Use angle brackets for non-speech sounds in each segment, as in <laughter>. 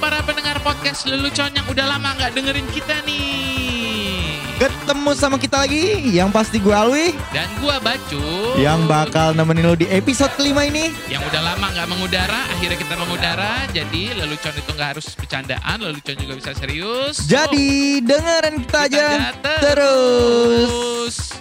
para pendengar podcast lelucon yang udah lama nggak dengerin kita nih. Ketemu sama kita lagi, yang pasti gue Alwi Dan gua Bacu. Yang bakal nemenin lo di episode kelima ini yang udah lama nggak mengudara, akhirnya kita mengudara. Jadi lelucon itu nggak harus bercandaan, lelucon juga bisa serius. Jadi dengerin kita Oh, aja kita terus terus.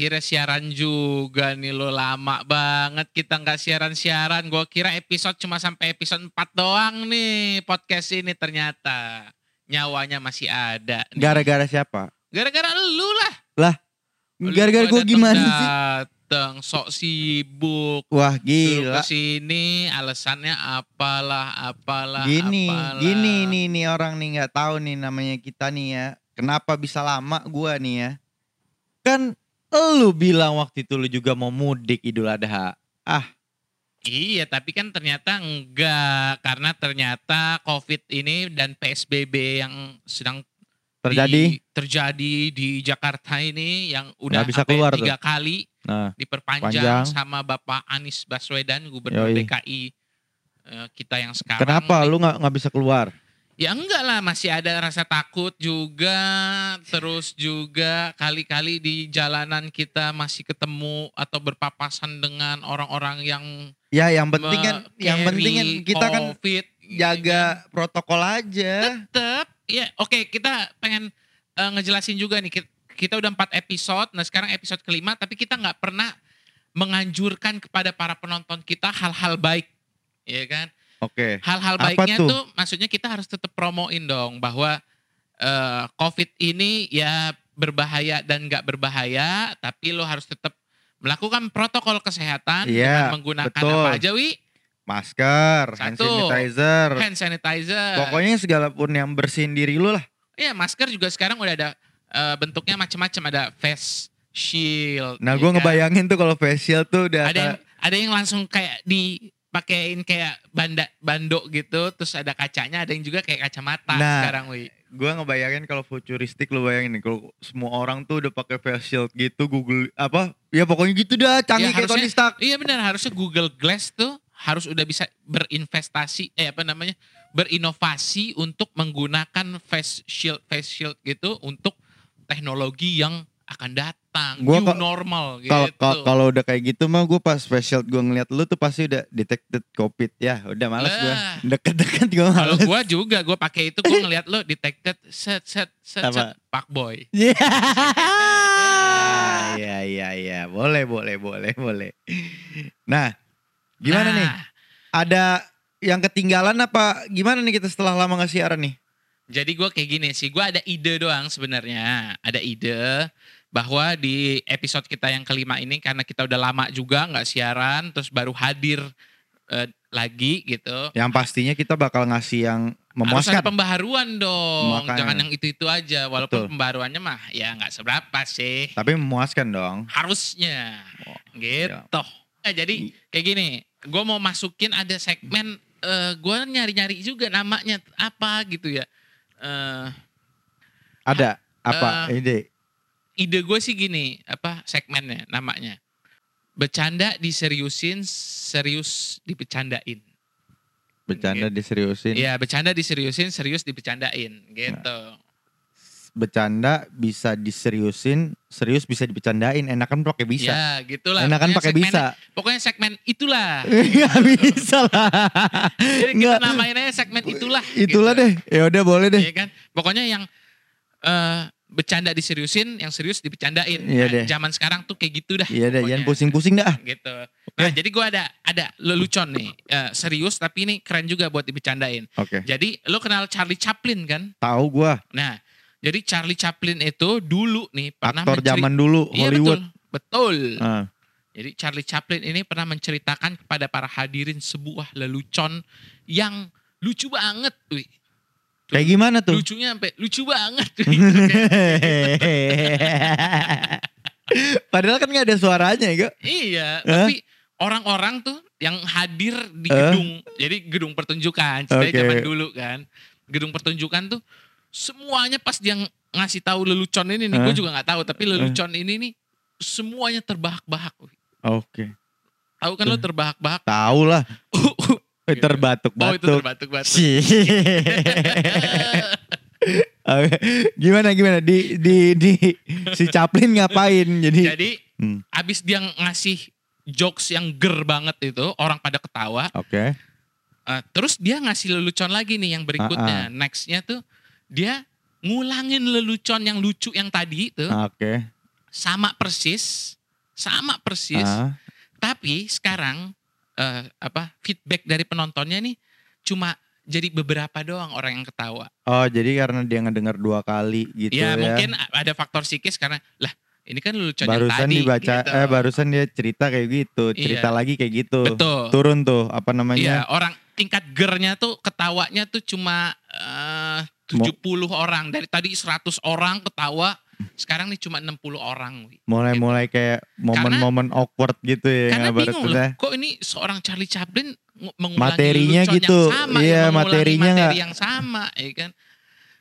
Akhirnya siaran juga nih lo lama banget kita nggak siaran-siaran. Gue kira episode cuma sampai episode 4 doang nih podcast ini ternyata nyawanya masih ada. Gara-gara siapa? Gara-gara lu lah. Lu Gara-gara gue gimana sih? Dateng sok sibuk. Wah gila ke sini alasannya apalah apalah Gini, apalah. gini nih nih orang nih nggak tahu nih namanya kita nih ya. Kenapa bisa lama gua nih ya? Kan lu bilang waktu itu lu juga mau mudik Idul Adha. Iya, tapi kan ternyata enggak karena ternyata COVID ini dan PSBB yang sedang Terjadi? di- terjadi di Jakarta ini yang udah Nggak bisa keluar tiga kali Nah, diperpanjang Panjang. sama Bapak Anies Baswedan Gubernur Yoi. DKI eh, kita yang sekarang. kenapa nih. lu nggak nggak bisa keluar? Ya enggak lah, masih ada rasa takut juga. Terus juga kali-kali di jalanan kita masih ketemu atau berpapasan dengan orang-orang yang Ya yang penting kan, yang penting kan kita kan COVID, gitu jaga kan. protokol aja. Tetep, ya oke kita pengen eh, ngejelasin juga nih. Kita, kita udah empat episode, nah sekarang episode kelima, tapi kita nggak pernah menganjurkan kepada para penonton kita hal-hal baik, ya kan? Oke. hal-hal Apa baiknya tuh? tuh? maksudnya kita harus tetap promoin dong bahwa eh, COVID ini ya berbahaya dan nggak berbahaya, tapi lo harus tetap melakukan protokol kesehatan Iya, dengan menggunakan betul. apa aja, Wi? Masker, hand Satu. sanitizer. Hand sanitizer. Pokoknya segala pun yang bersihin diri lu lah. Iya, masker juga sekarang udah ada eh, bentuknya macam-macam, ada face shield. Nah, ya gue kan? ngebayangin tuh kalau facial tuh udah ada yang ada yang langsung kayak dipakein kayak banda bando gitu, terus ada kacanya, ada yang juga kayak kacamata Nah, sekarang, Wi. gue ngebayangin kalau futuristik lu bayangin nih kalau semua orang tuh udah pakai face shield gitu Google apa ya pokoknya gitu dah canggih Ya, kayak Tony Stark Iya benar, harusnya Google Glass tuh harus udah bisa berinvestasi eh apa namanya? berinovasi untuk menggunakan face shield face shield gitu untuk teknologi yang akan datang, Gua new normal gitu. kalau udah kayak gitu mah gue pas shield gue ngeliat lu tuh pasti udah detected covid ya udah males gue deket-deket gue Kalau gua juga gua pakai itu gua ngeliat lo detected set set set, Apa? set pak boy. <laughs> Iya. Iya iya iya, boleh boleh boleh boleh. Nah, gimana Nah, nih? Ada yang ketinggalan apa gimana nih kita setelah lama nggak siaran nih? Jadi gue kayak gini sih, gue ada ide doang sebenarnya. Ada ide bahwa di episode kita yang kelima ini karena kita udah lama juga nggak siaran, terus baru hadir eh, lagi gitu. Yang pastinya kita bakal ngasih yang Harus memuaskan. ada pembaharuan dong, Makanya. jangan yang itu-itu aja. Walaupun Betul. pembaruannya mah ya nggak seberapa sih. Tapi memuaskan dong. Harusnya, Oh, gitu. Nah, jadi kayak gini, gue mau masukin ada segmen, eh gue nyari-nyari juga namanya apa gitu ya. Eh Ada apa Eh, ide? Ide gue sih gini, apa segmennya namanya. Bercanda diseriusin, serius dibecandain. Bercanda diseriusin. Iya, bercanda diseriusin, serius dibecandain gitu. Bercanda bisa diseriusin, serius bisa dibecandain. Enakan pakai bisa. Ya, gitulah. Enakan pakai bisa. Pokoknya segmen itulah. Enggak <laughs> bisa lah. Jadi kita Nggak. namain aja segmen itulah. Itulah gitu. deh. Ya udah boleh deh. Iya kan? Pokoknya yang eh bercanda diseriusin, yang serius dibecandain. Iya Nah, deh. Zaman sekarang tuh kayak gitu dah. Iya deh, jangan pusing-pusing dah. gitu. Nah, jadi gua ada ada lelucon nih, eh, serius tapi ini keren juga buat dibecandain. Oke. Jadi lo kenal Charlie Chaplin kan? Tahu gua Nah, jadi Charlie Chaplin itu dulu nih pernah aktor zaman dulu Iya Hollywood. betul, betul. Ah, Jadi Charlie Chaplin ini pernah menceritakan kepada para hadirin sebuah lelucon yang lucu banget, wih. Kayak gimana tuh? Lucunya sampai lucu banget. <laughs> <laughs> Padahal kan nggak ada suaranya ya. iya, Hah? tapi orang-orang tuh yang hadir di gedung, jadi gedung pertunjukan, ceritanya Oke. zaman dulu kan. Gedung pertunjukan tuh semuanya pas dia ngasih tahu lelucon ini nih, gue Eh? juga nggak tahu, tapi lelucon ini nih semuanya terbahak-bahak. Oke. Tahu kan lo terbahak-bahak? Tahu lah. <laughs> Eh, Gimana? Oh itu Terbatuk-batuk. terbatuk-batuk. <laughs> Oke. gimana gimana di di di si Chaplin ngapain jadi Jadi Hmm. abis dia ngasih jokes yang ger banget itu orang pada ketawa. oke eh, terus dia ngasih lelucon lagi nih yang berikutnya. Nextnya tuh dia ngulangin lelucon yang lucu yang tadi itu oke sama persis, sama persis. Ah, Tapi sekarang eh, apa feedback dari penontonnya nih cuma jadi beberapa doang orang yang ketawa. oh jadi karena dia ngedenger dua kali gitu ya, ya, mungkin ada faktor psikis karena lah ini kan lelucon yang barusan tadi. dibaca gitu. eh barusan dia cerita kayak gitu cerita Iya. lagi kayak gitu Betul. turun tuh apa Iya, namanya orang tingkat gernya tuh ketawanya tuh cuma eh, 70 orang. Dari tadi 100 orang ketawa, sekarang nih cuma 60 orang. Mulai-mulai kayak momen-momen awkward gitu ya Karena bingung loh, kok ini seorang Charlie Chaplin ngu- mengulangi Materinya gitu. yang sama, Iya, ya, materinya materi yang sama, ya kan.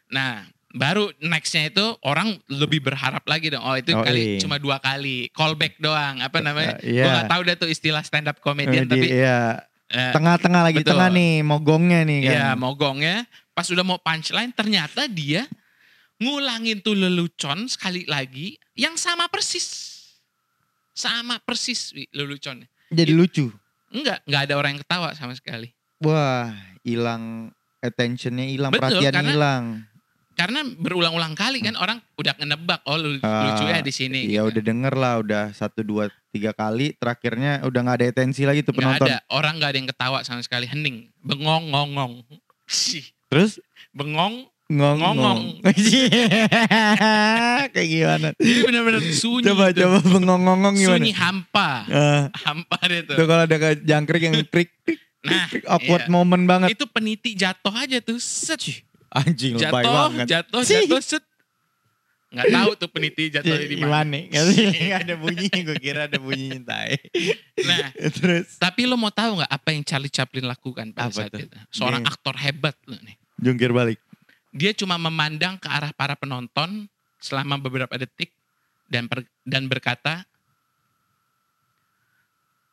Nah, baru nextnya itu orang lebih berharap lagi dong. Oh itu Oh, kali iya. cuma dua kali, callback doang. Apa namanya? Eh, iya. Gue gak tahu dah tuh istilah stand up Eh, comedian, di- tapi iya. eh, tengah-tengah lagi betul. tengah nih mogongnya nih kan Iya mogongnya pas udah mau punchline ternyata dia ngulangin tuh lelucon sekali lagi yang sama persis. Sama persis Wi, leluconnya. jadi lucu Enggak, enggak ada orang yang ketawa sama sekali. wah hilang attentionnya hilang perhatian hilang Karena berulang-ulang kali kan orang udah ngenebak oh lu, Ah, lucunya di sini. Iya gitu. udah denger lah udah satu dua tiga kali terakhirnya udah nggak ada atensi lagi tuh penonton ada orang nggak ada yang ketawa sama sekali hening bengong ngongong sih terus bengong ngong-ngong. <laughs> Kayak gimana? Jadi benar-benar sunyi coba tuh. coba bengong-ngongong gimana? Sunyi hampa. Eh, hampa deh tuh. Tuh kalau ada jangkrik yang krik krik nah krik, awkward iya. moment banget. Itu peniti jatuh aja tuh set. Anjing lebay banget. jatuh jatuh set. Nggak tahu tuh peniti jatuh di mana. nggak ada bunyinya gue kira ada bunyinya tai. Nah terus? tapi lo mau tahu nggak apa yang Charlie Chaplin lakukan pada Apa saat itu? Seorang Dia- aktor hebat loh nih. Jungkir balik dia cuma memandang ke arah para penonton selama beberapa detik dan per- dan berkata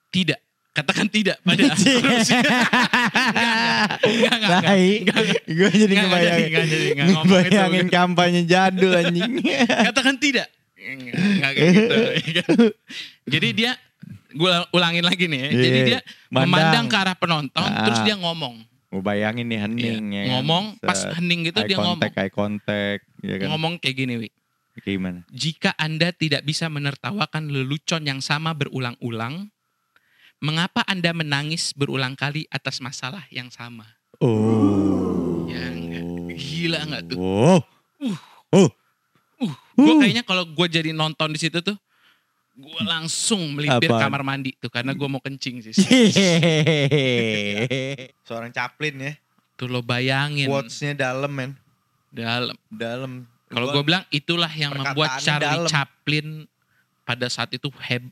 tidak katakan tidak pada <laughs> korupsi. Enggak, enggak, enggak, Tai. enggak, enggak. gue jadi Enggak, enggak jadi, ngebayangin enggak jadi, enggak ngomong itu. ngebayangin kampanye jadul anjing <laughs> katakan tidak Enggak, enggak kayak gitu <laughs> jadi dia gue ulangin lagi nih ya. jadi Iya, dia mandang. memandang ke arah penonton Ah. terus dia ngomong Gue bayangin nih hening Iya, ya kan. ngomong pas Set. hening gitu eye dia ngomong contact, eye contact ya kan ngomong kayak gini wi kayak gimana Jika Anda tidak bisa menertawakan lelucon yang sama berulang-ulang, mengapa Anda menangis berulang kali atas masalah yang sama? oh Ya enggak. Gila enggak tuh? oh Uh. oh Uh, gue Uh. kayaknya kalau gue jadi nonton di situ tuh, gue langsung melipir Apaan? kamar mandi tuh karena gue mau kencing sih. <laughs> seorang Chaplin ya tuh lo bayangin quotesnya dalam men dalam. dalam Kalau Gua- gue bilang itulah yang membuat Charlie dalam. Chaplin pada saat itu heb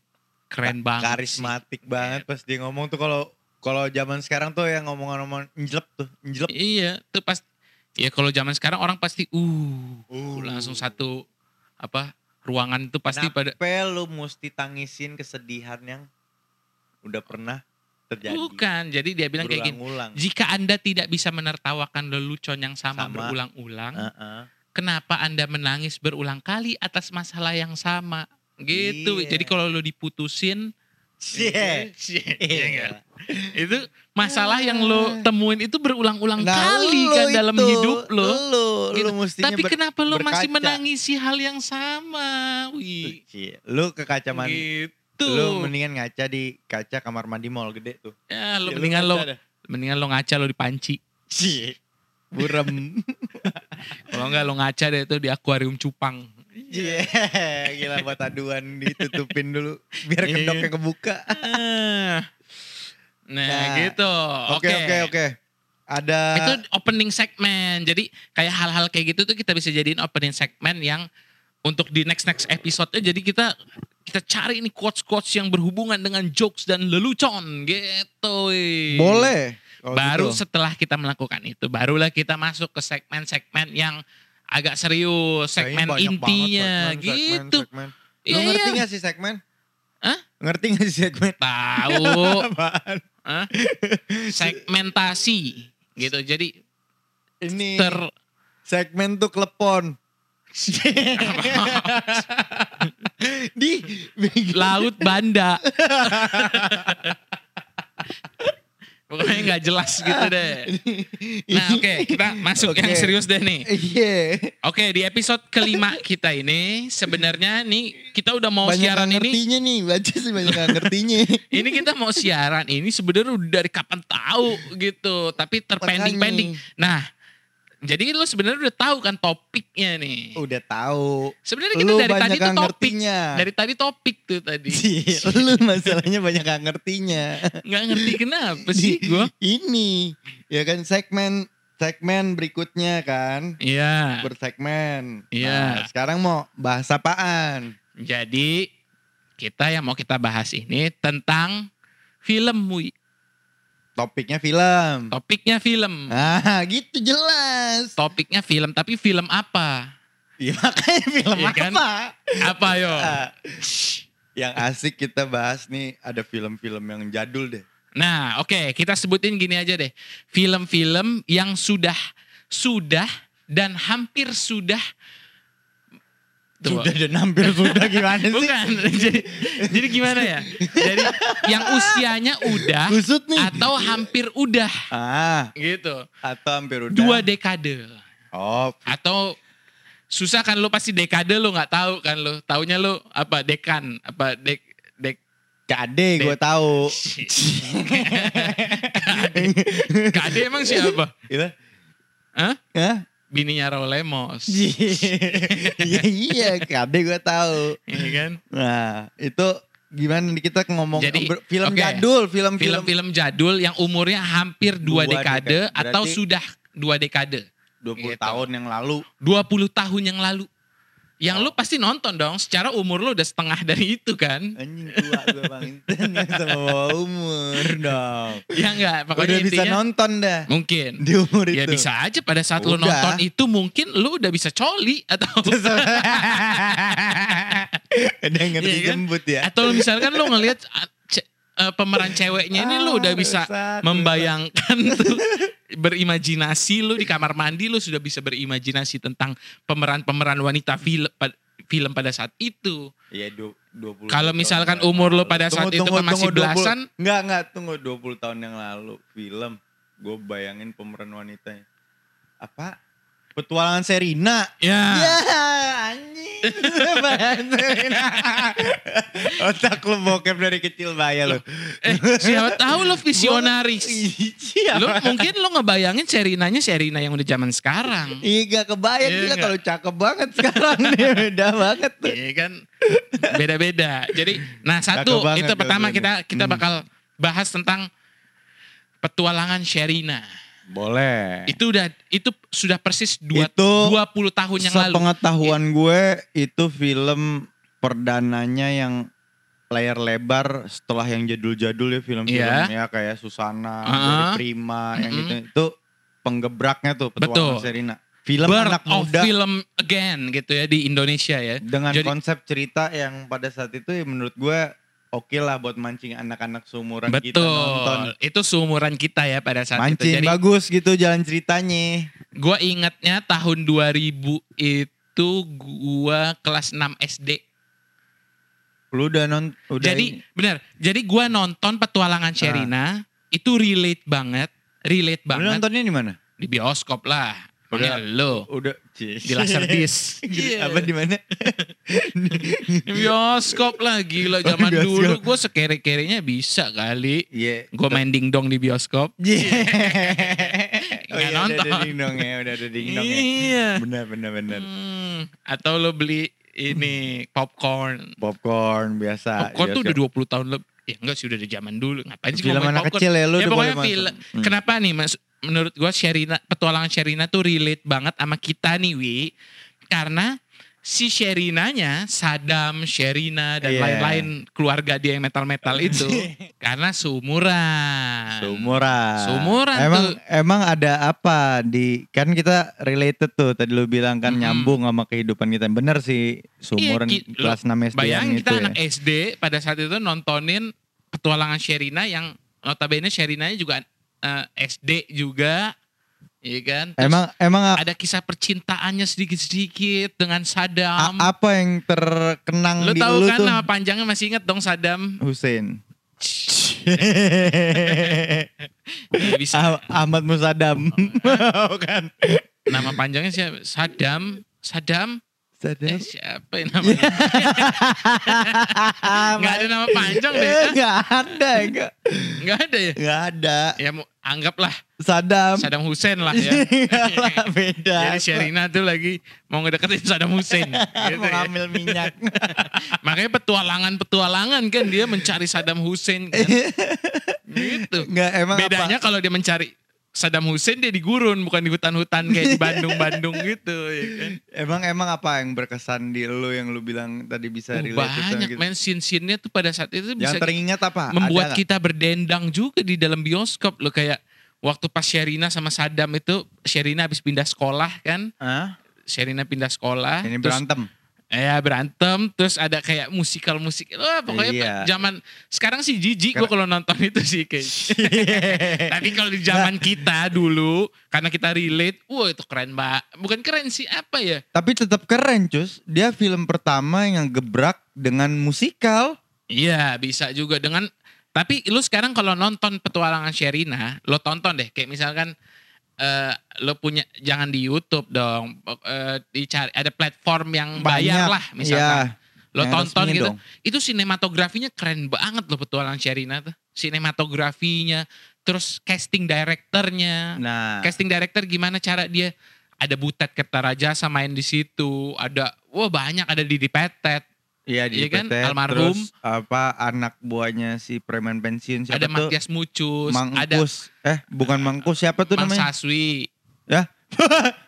keren banget. sih. karismatik banget pas dia ngomong tuh kalau kalau zaman sekarang tuh yang ngomong-ngomong njlep tuh njlep Iya, tuh pas ya kalau zaman sekarang orang pasti uh, Uh. langsung satu apa ruangan itu pasti pada Kenapa lu mesti tangisin kesedihan yang udah pernah terjadi bukan. Jadi dia bilang kayak gini, jika Anda tidak bisa menertawakan lelucon yang sama, Sama. berulang-ulang, Heeh. kenapa Anda menangis berulang kali atas masalah yang sama? Gitu. Iya. Jadi kalau lu diputusin. Iya Iya. nggak? itu masalah yang lo temuin itu berulang-ulang Nah, kali kan dalam itu, hidup lo. Lu, Gitu. mestinya Tapi ber- kenapa lo masih berkaca. menangisi hal yang sama? Wih. Lu ke kaca mandi. Gitu. Lu mendingan ngaca di kaca kamar mandi mall gede tuh. ya, lo Ya, mendingan lo dah. mendingan lo ngaca lo di panci. Cie. Burem. <laughs> Kalau enggak lo ngaca deh itu di akuarium cupang. Cie. Gila buat aduan ditutupin dulu biar Iya. kedoknya kebuka. Ah. nah, Nah, gitu. Oke oke oke. Ada Itu opening segmen. Jadi kayak hal-hal kayak gitu tuh kita bisa jadiin opening segmen yang untuk di next next episode jadi kita kita cari ini quotes quotes yang berhubungan dengan jokes dan lelucon gitu. boleh. Kalau baru gitu. setelah kita melakukan itu barulah kita masuk ke segmen-segmen yang agak serius, segmen Kayaknya banget intinya segmen, segmen, gitu. segmen. Lu Iya, ngerti gak sih segmen? Ngerti gak sih segmen? Tahu. <laughs> Hah? Segmentasi gitu. Jadi Ini ter segmen tuh klepon. <laughs> Di laut banda. <laughs> Pokoknya nggak jelas gitu deh. Nah oke kita masuk Oke. yang serius deh nih. Iya. Oke di episode kelima kita ini sebenarnya nih kita udah mau banyak siaran ini. ngertinya nih, baca sih banyak ngertinya. <laughs> Ini kita mau siaran ini sebenarnya udah dari kapan tahu gitu, tapi terpending-pending. Nah jadi lu sebenarnya udah tahu kan topiknya nih. Udah tahu. Sebenarnya kita Lu dari tadi tuh topik. ngertinya. Dari tadi topik tuh tadi. <laughs> Iya, lu masalahnya banyak yang ngertinya. Nggak ngerti <laughs> kenapa sih gue. Ini ya kan segmen segmen berikutnya kan Iya. bersegmen. Iya. Nah, sekarang mau bahas apaan? Jadi kita yang mau kita bahas ini tentang film Wi. Topiknya film. Topiknya film. Ah, gitu jelas. Topiknya film, tapi film apa? Iya makanya film Iya kan? apa? Apa yo? Ah, yang asik kita bahas nih ada film-film yang jadul deh. Nah, oke, kita sebutin gini aja deh. Film-film yang sudah sudah dan hampir sudah Tuh. Sudah dan hampir sudah gimana sih? Bukan. jadi, jadi gimana ya? Jadi yang usianya udah Kusut nih. atau hampir udah Ah, gitu. atau hampir udah. Dua dekade. Oh, Atau susah kan lu pasti dekade lu nggak tahu kan lu. Taunya lu apa dekan, apa dek dek kade gue tahu. <laughs> Kade emang siapa? Gitu. Hah? Hah? Bininya Raul Lemos. <laughs> Iya iya, kade gue tahu. Iya kan? Nah, itu gimana nih kita ngomong Jadi, film oke. jadul, film-film Film-film jadul yang umurnya hampir dua, Dua dekade, dekade. atau sudah dua dekade. 20 Gitu. tahun yang lalu. 20 tahun yang lalu. Yang lu pasti nonton dong. Secara umur lu udah setengah dari itu kan. Anjing tua gue Bang Inten yang sama bawa umur dong. Ya enggak, pokoknya Udah bisa nonton dah mungkin. di umur Ya itu. bisa aja pada saat lu nonton itu mungkin lu udah bisa coli atau <laughs> Ada yang <laughs> ngerti Iya kan? jembut ya. atau misalkan lu ngelihat eh, pemeran ceweknya ini lu udah Ah, bisa membayangkan <laughs> tuh berimajinasi lu di kamar mandi lu sudah bisa berimajinasi tentang pemeran-pemeran wanita film film pada saat itu. Iya du- 20 Kalau misalkan umur lu lalu. pada saat itu kan masih 20 belasan. Enggak, enggak, tunggu 20 tahun yang lalu film. Gue bayangin pemeran wanitanya. Apa? Petualangan Serina. Ya. Ya, anjing. <laughs> Serina. Otak lu bokep dari kecil bahaya lu. Eh, siapa tahu lu visionaris. Siapa? Lu mungkin lu ngebayangin Serinanya Serina yang udah zaman sekarang. Iya gak kebayang Iya gila kalau cakep banget sekarang <laughs> nih beda banget tuh. Iya kan beda-beda. Jadi nah satu banget itu pertama kita kita Hmm. bakal bahas tentang petualangan Sherina. Boleh. Itu udah itu sudah persis dua, Itu 20 tahun yang lalu. Sepengetahuan gue itu film perdananya yang layar lebar setelah yang jadul-jadul ya film-film Iya. ya kayak Susana, Uh-uh. Dari Prima yang Mm-mm. itu itu penggebraknya tuh petualangan Serina. Film Birth anak of muda film again gitu ya di Indonesia ya. dengan Jadi- konsep cerita yang pada saat itu ya menurut gue oke lah buat mancing anak-anak seumuran kita Betul. nonton. Itu seumuran kita ya pada saat Mancing itu. Jadi bagus gitu jalan ceritanya. gua ingatnya tahun 2000 itu gua kelas 6 SD. Lu udah non udah Jadi ini. benar. Jadi gua nonton petualangan Sherina itu relate banget, relate Lu banget nontonnya di mana? di bioskop lah. Udah. Udah lo Udah di Laserdisc. <laughs> Iya. Apa di mana? Bioskop lah gila zaman bioskop. dulu gue sekere-kerenya bisa kali. Iya. Gue main dingdong di bioskop. <laughs> Iya. oh Nggak iya, udah nonton. ada dingdong ya, udah ada dingdong ya. Iya. Benar benar benar. Hmm, atau lo beli ini popcorn. Popcorn biasa. Popcorn tuh udah bioskop. 20 tahun lebih. Ya enggak sih udah di zaman dulu. Ngapain sih Film anak popcorn? kecil ya lu ya pokoknya film. Hmm. Kenapa nih mas? Menurut gua Sherina, petualangan Sherina tuh relate banget sama kita nih Wi. Karena si Sherinanya, Sadam, Sherina dan Iya. lain-lain keluarga dia yang metal-metal <laughs> itu karena seumuran. Seumuran. Seumuran emang, tuh. Emang ada apa di kan kita related tuh tadi lu bilang kan Mm-mm. nyambung sama kehidupan kita. Bener sih seumuran Iya, ki- kelas 6 SD Bayangin itu kita ya. anak SD pada saat itu nontonin petualangan Sherina yang notabene Sherinanya juga eh, SD juga. Iya kan? Terus Emang emang ada kisah percintaannya sedikit-sedikit dengan Sadam. a- apa yang terkenang Lu di tahu lu kan tuh? nama panjangnya masih inget dong Sadam? Hussein. Ya, bisa. Ah- Ahmad Musadam. <laughs> Bukan. Nama panjangnya siapa? Sadam. Eh, siapa yang <laughs> namanya? Nggak ada nama panjang deh. Eh, Nggak ada, nggak, Nggak ada ya? nggak ada. Ya mau- anggaplah Sadam. Saddam Hussein lah ya. Nggak, <laughs> beda. Jadi Sherina tuh lagi mau ngedeketin Saddam Hussein. <laughs> gitu Mau ya. ngambil minyak. Makanya petualangan-petualangan kan dia mencari Saddam Hussein kan. gitu. Nggak emang Bedanya kalau dia mencari Saddam Hussein dia di gurun bukan di hutan-hutan kayak di Bandung-Bandung gitu ya kan. Emang emang apa yang berkesan di lu yang lu bilang tadi bisa Oh, relate itu banyak gitu? men scene-scene-nya tuh pada saat itu bisa Yang teringat apa? membuat Ada kita berdendang juga di dalam bioskop loh kayak waktu pas Sherina sama Saddam itu Sherina habis pindah sekolah kan Hah? Sherina pindah sekolah Ini terus berantem. Ya berantem terus ada kayak musikal musik wah pokoknya Iya. zaman sekarang sih jijik gue kalau nonton itu sih kayak <laughs> tapi kalau di zaman kita dulu karena kita relate wah itu keren mbak bukan keren sih apa ya Tapi tetap keren, Cus. Dia film pertama yang gebrak dengan musikal. Iya bisa juga dengan tapi lu sekarang kalau nonton petualangan Sherina, lo tonton deh kayak misalkan eh lo punya jangan di YouTube dong, eh, dicari ada platform yang bayar Banyak. lah misalkan. Iya. Lo tonton gitu. dong. Itu sinematografinya keren banget lo petualangan Sherina tuh. Sinematografinya, terus casting directornya. Nah, Casting director gimana cara dia ada Butet Kertarajasa main di situ, ada wah banyak ada Didi Petet, iya di iya kan? PT, Almarhum. Terus apa anak buahnya si preman pensiun siapa ada tuh? Matias Mucus, Mang ada. Eh, bukan Mangkus siapa tuh Mang namanya? Saswi. Ya? <laughs>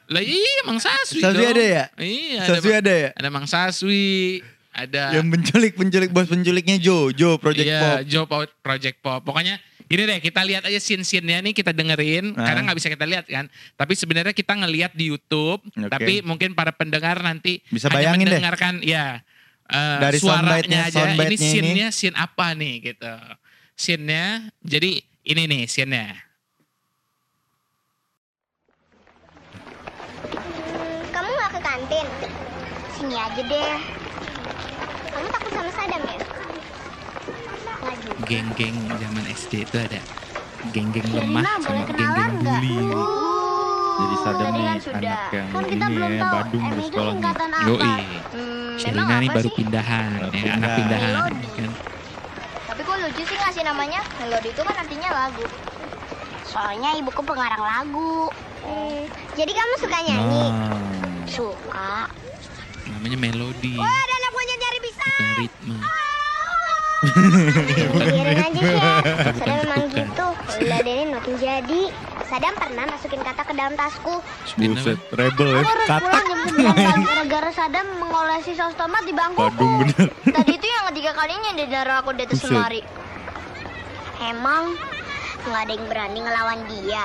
Lah iya Mang Saswi Saswi dong. ada ya? Iya ada, Saswi ada ya? ada Mang Saswi, ada Yang penculik penculik bos penculiknya Jo, Jo Project iya, Pop. Joe Pop, Project Pop. Pokoknya gini deh kita lihat aja scene-scene-nya nih kita dengerin Ah. karena nggak bisa kita lihat kan. Tapi sebenarnya kita ngelihat di YouTube, Oke. tapi mungkin para pendengar nanti Bisa hanya bayangin deh. mendengarkan ya eh, Dari suaranya aja. Ini scene-nya scene apa nih gitu. Scene-nya jadi ini nih scene-nya. Kamu nggak ke kantin? Sini aja deh. Kamu takut sama Sadam ya? Geng-geng zaman SD itu ada geng-geng lemah sama geng-geng bully. Jadi Sadam tadi nih kan sudah. anak yang kan kita ini belum ya, tahu Badung M itu bersekolah nih. Yoi. Hmm, Sherina nih baru sih? pindahan, Baru ya, anak pindah. pindahan. Melodi. Kan. Tapi kok lucu sih ngasih namanya? Melodi itu kan artinya lagu. Soalnya ibuku pengarang lagu. Hmm, jadi kamu suka nyanyi? Nah, Suka. Namanya melodi, Wah, ada anak monyet nyari pisang. bukan ritme. <laughs> Biarin aja ya. Sadam memang Bukan. gitu. Ladenin makin jadi. Sadam pernah masukin kata ke dalam tasku. buset, rebel ya. Aku harus Katak. pulang jam 9 pagi gara-gara Sadam mengolesi saus tomat di bangkuku. Badung bener. Tadi itu yang ketiga kalinya dia naruh aku di atas Buset. lemari. Emang nggak ada yang berani ngelawan dia.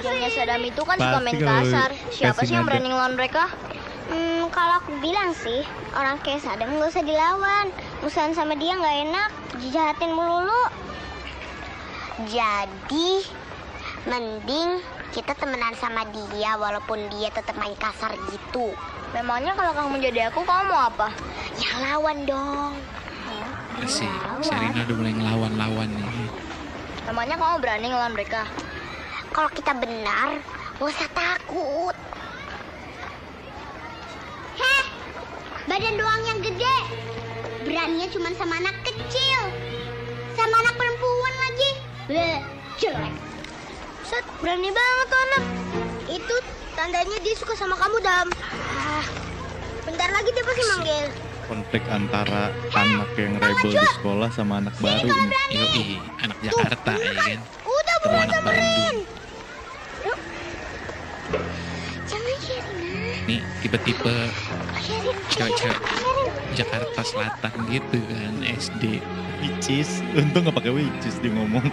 Gengnya Sadam itu kan suka main kasar. Siapa sih yang berani ngelawan mereka? Hmm, kalau aku bilang sih, orang kayak Sadam nggak usah dilawan. Musuhan sama dia nggak enak, dijahatin melulu. Jadi, mending kita temenan sama dia walaupun dia tetap main kasar gitu. Memangnya kalau kamu jadi aku, kamu mau apa? Ya lawan dong. Si Sherina udah mulai ngelawan-lawan nih. Namanya kamu berani ngelawan mereka? Kalau kita benar, gak usah takut. Heh, badan doang yang gede. Beraninya cuma sama anak kecil. Sama anak perempuan lagi. Bleh, jelek. Set, berani banget tuh anak. Itu tandanya dia suka sama kamu, Dam. Ah, bentar lagi dia pasti manggil. Konflik antara anak yang rebel di sekolah sama anak baru. nih. Yoi, anak Jakarta ya kan. Udah buruan samperin. Jangan Sherina. ini tipe-tipe cewek-cewek Jakarta Selatan gitu kan SD Which is, untung gak pakai which is dia ngomong.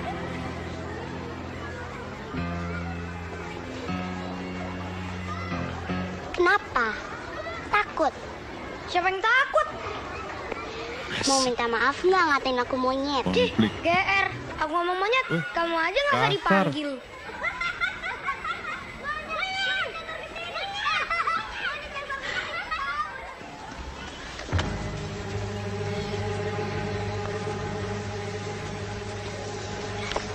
Kenapa? Takut? Siapa yang takut? Mau minta maaf nggak ngatain aku monyet? Konflik. GR, aku ngomong monyet, Eh, kamu aja nggak usah dipanggil.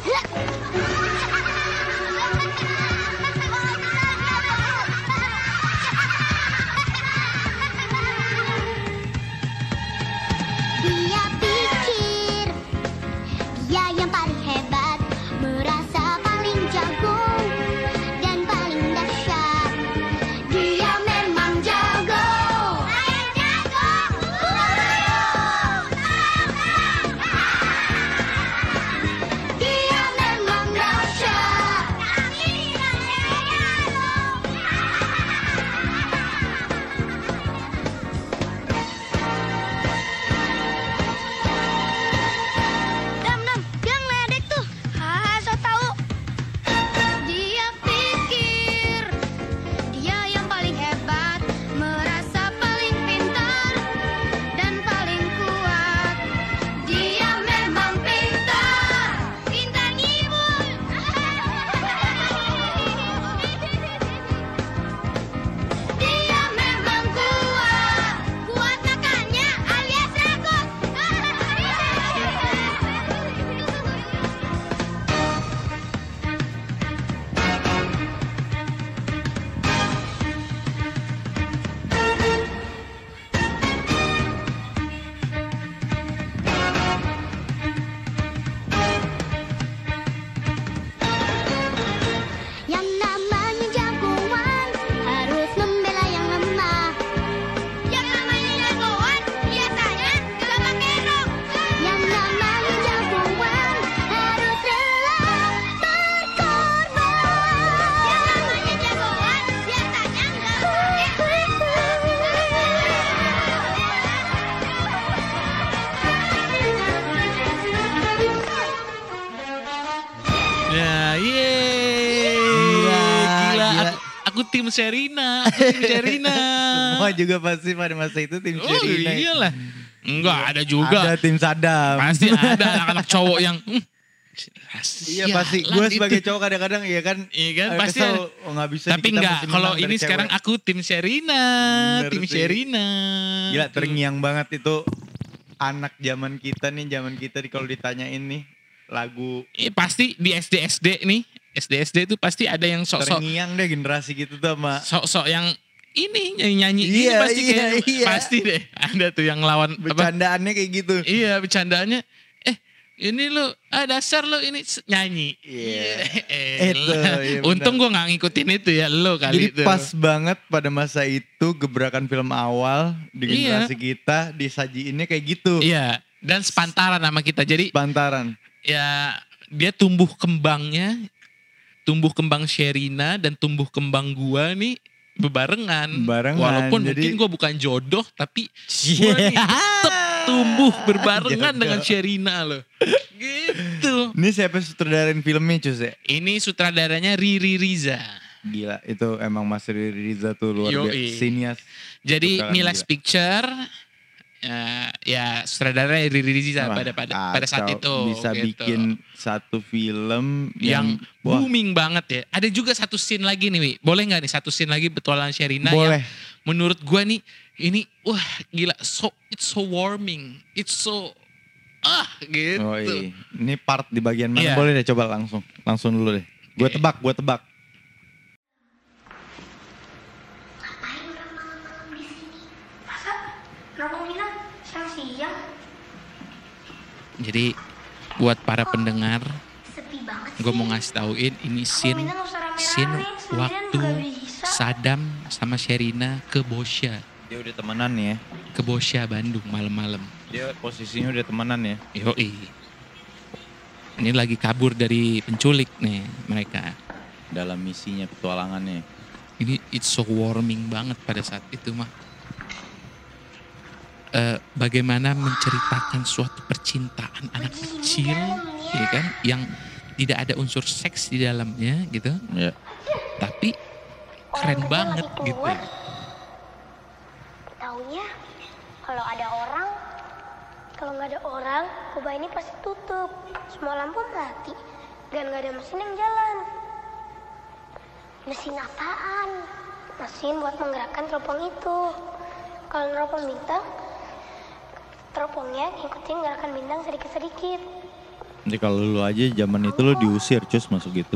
Dia <laughs> aku tim Serina, aku tim Serina. Semua juga pasti pada masa itu tim oh Sherina. iyalah. Enggak, ada juga. Ada tim Sadam. Pasti <laughs> ada anak-anak cowok yang... "Hmm, Iya sialan pasti. Gue itu." sebagai cowok kadang-kadang iya kan. Iya kan, pasti kesel, oh, bisa Tapi enggak, kalau ini sekarang cewek. aku tim Serina. Bener tim sih. Sherina. Gila terngiang banget itu anak zaman kita nih, zaman kita kalau ditanyain nih lagu Eh, pasti di SD-SD nih. SD-SD itu pasti ada yang sok-sok terngiang deh generasi gitu tuh sama sok-sok yang ini ini Iya, pasti iya, kayak iya. pasti deh ada tuh yang lawan apa bercandaannya kayak gitu. iya bercandaannya eh ini lu ah dasar lu ini nyanyi Iya. Eh, Itu, iya untung gua nggak ngikutin itu ya lo Jadi kali itu pas banget pada masa itu gebrakan film awal di Iya. generasi kita disajiinnya kayak gitu. iya dan sepantaran sama kita jadi Bantaran. ya dia tumbuh kembangnya tumbuh kembang Sherina dan tumbuh kembang gua nih bebarengan. Barengan, Walaupun jadi- mungkin gua bukan jodoh tapi gua nih tetap tumbuh berbarengan <laughs> Jodoh. dengan Sherina loh. Gitu. Ini siapa sutradarain filmnya Cus ya? Ini sutradaranya Riri Riza. Gila itu emang Mas Riri Riza tuh luar biasa. Sinias. Jadi Bukan Milex. Picture ya, ya sutradara Riri Riza Wah, pada pada pada saat itu Bisa gitu. bikin satu film yang yang, wah, booming banget ya. Ada juga satu scene lagi nih, Wi. Boleh nggak nih satu scene lagi petualangan Sherina boleh. yang menurut gua nih ini wah gila so it's so warming. It's so ah gitu. Oh iya. Ini part di bagian mana? Iya. Boleh deh coba langsung. Langsung dulu deh. Gue tebak, gue tebak. Ngapain orang malam-malam di sini? Masa nongolnya siang-siang? Jadi buat para pendengar, Sepi banget gue mau ngasih tauin ini scene scene waktu. Sadam sama Sherina ke Bosya, Dia udah temenan ya. ke Bosya Bandung malam-malam. Dia posisinya udah temenan ya. Yoi. Ini lagi kabur dari penculik nih mereka. Dalam misinya petualangannya. Ini it's so warming banget pada saat itu mah. Eh, bagaimana menceritakan suatu percintaan anak kecil, ya kan, yang tidak ada unsur seks di dalamnya gitu, Ya. tapi keren banget gitu. Taunya kalau ada orang, kalau nggak ada orang, kubah ini pasti tutup. Semua lampu mati dan nggak ada mesin yang jalan. Mesin apaan? Mesin buat menggerakkan teropong itu. Kalau neropong bintang, teropongnya ngikutin gerakan bintang sedikit-sedikit. Jadi kalau lu aja zaman itu lu diusir cus masuk gitu.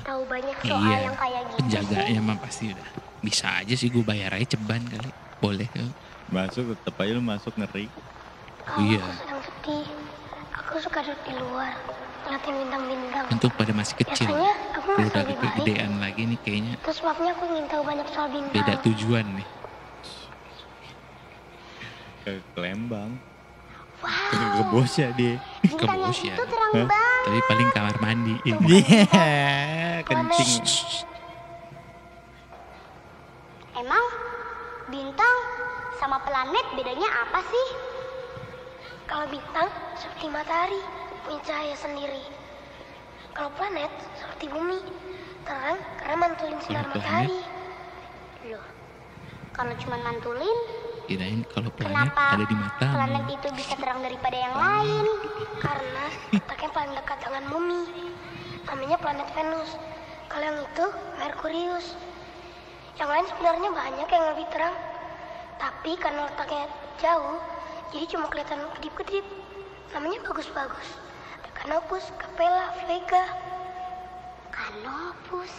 Tahu banyak soal Iya, yang kayak gitu penjaganya sih. mah pasti udah bisa aja sih gue bayar aja ceban kali, boleh. ya. Masuk tetep aja lu masuk ngeri. Kalau Iya. aku sedang sedih, aku suka duduk di luar, ngeliatin bintang-bintang. Untuk pada masih kecil, Biasanya aku merasa udah lebih baik. kegedean lagi nih kayaknya Terus sebabnya aku ingin tahu banyak soal bintang. beda tujuan nih. Ke Lembang. Wow, Ke ke bos ya dia. bintang yang bos ya. itu terang Hah? banget. Tapi paling kamar mandi. ya. Iya, kencing. Emang bintang sama planet bedanya apa sih? Kalau bintang seperti matahari, punya cahaya sendiri. Kalau planet seperti bumi, terang karena mantulin sinar matahari. Loh, kalau cuma mantulin, Kirain kalau planet kenapa ada di mata. planet itu bisa terang daripada yang lain? Karena letaknya paling dekat dengan bumi. Namanya planet Venus. Kalau yang itu Merkurius. Yang lain sebenarnya banyak yang lebih terang. Tapi karena letaknya jauh, jadi cuma kelihatan kedip-kedip. Namanya bagus-bagus. Canopus, Capella, Vega. Canopus,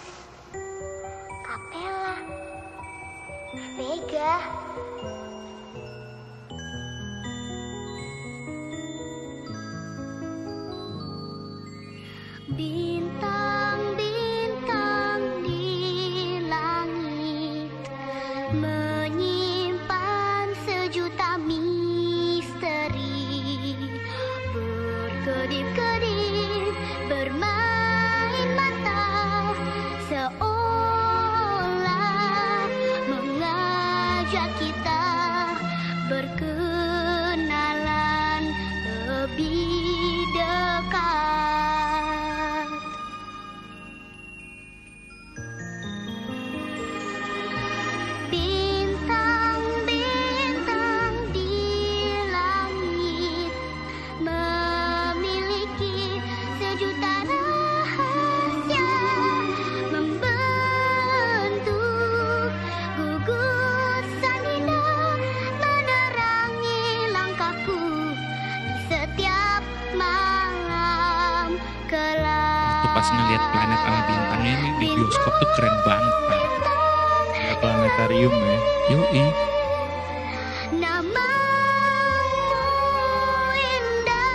Capella, Vega. Bintang-bintang tuh keren banget. Planetarium ya. Yoi. Namamu indah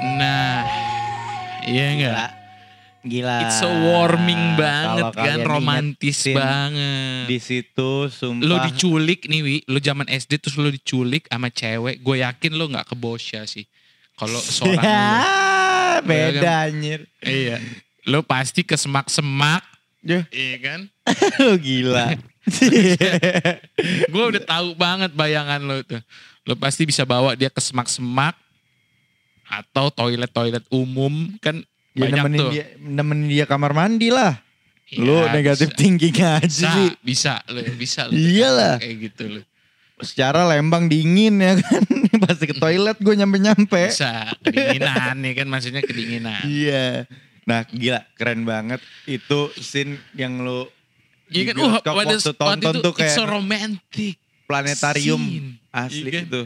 Nah, iya enggak? Gila. It's so warming banget kan, romantis banget. Di situ sumpah. Lo diculik nih Wi, lo zaman SD terus lo diculik sama cewek, gue yakin lo nggak ke Bosya sih. Kalau <laughs> seorang Ya, lo. beda anjir. Iya. Lo pasti ke semak-semak, Duh, iya kan? <laughs> lu gila. <laughs> Gue udah tahu banget bayangan lo tuh. Lo pasti bisa bawa dia ke semak-semak atau toilet-toilet umum kan ya banyak nemenin tuh. dia, nemenin dia kamar mandi lah. lu Ya, negatif bisa. thinking aja Bisa, sih. bisa lo, bisa lo. Iyalah. Kayak gitu lo. Secara Lembang dingin ya kan. <laughs> Pasti ke toilet gue nyampe-nyampe. Bisa, kedinginan nih kan maksudnya kedinginan. Iya. Nah gila keren banget. Itu scene yang lu Iya kan, pada waktu waktu tonton itu tuh it's kayak so romantic. planetarium scene. asli Iya kan? itu.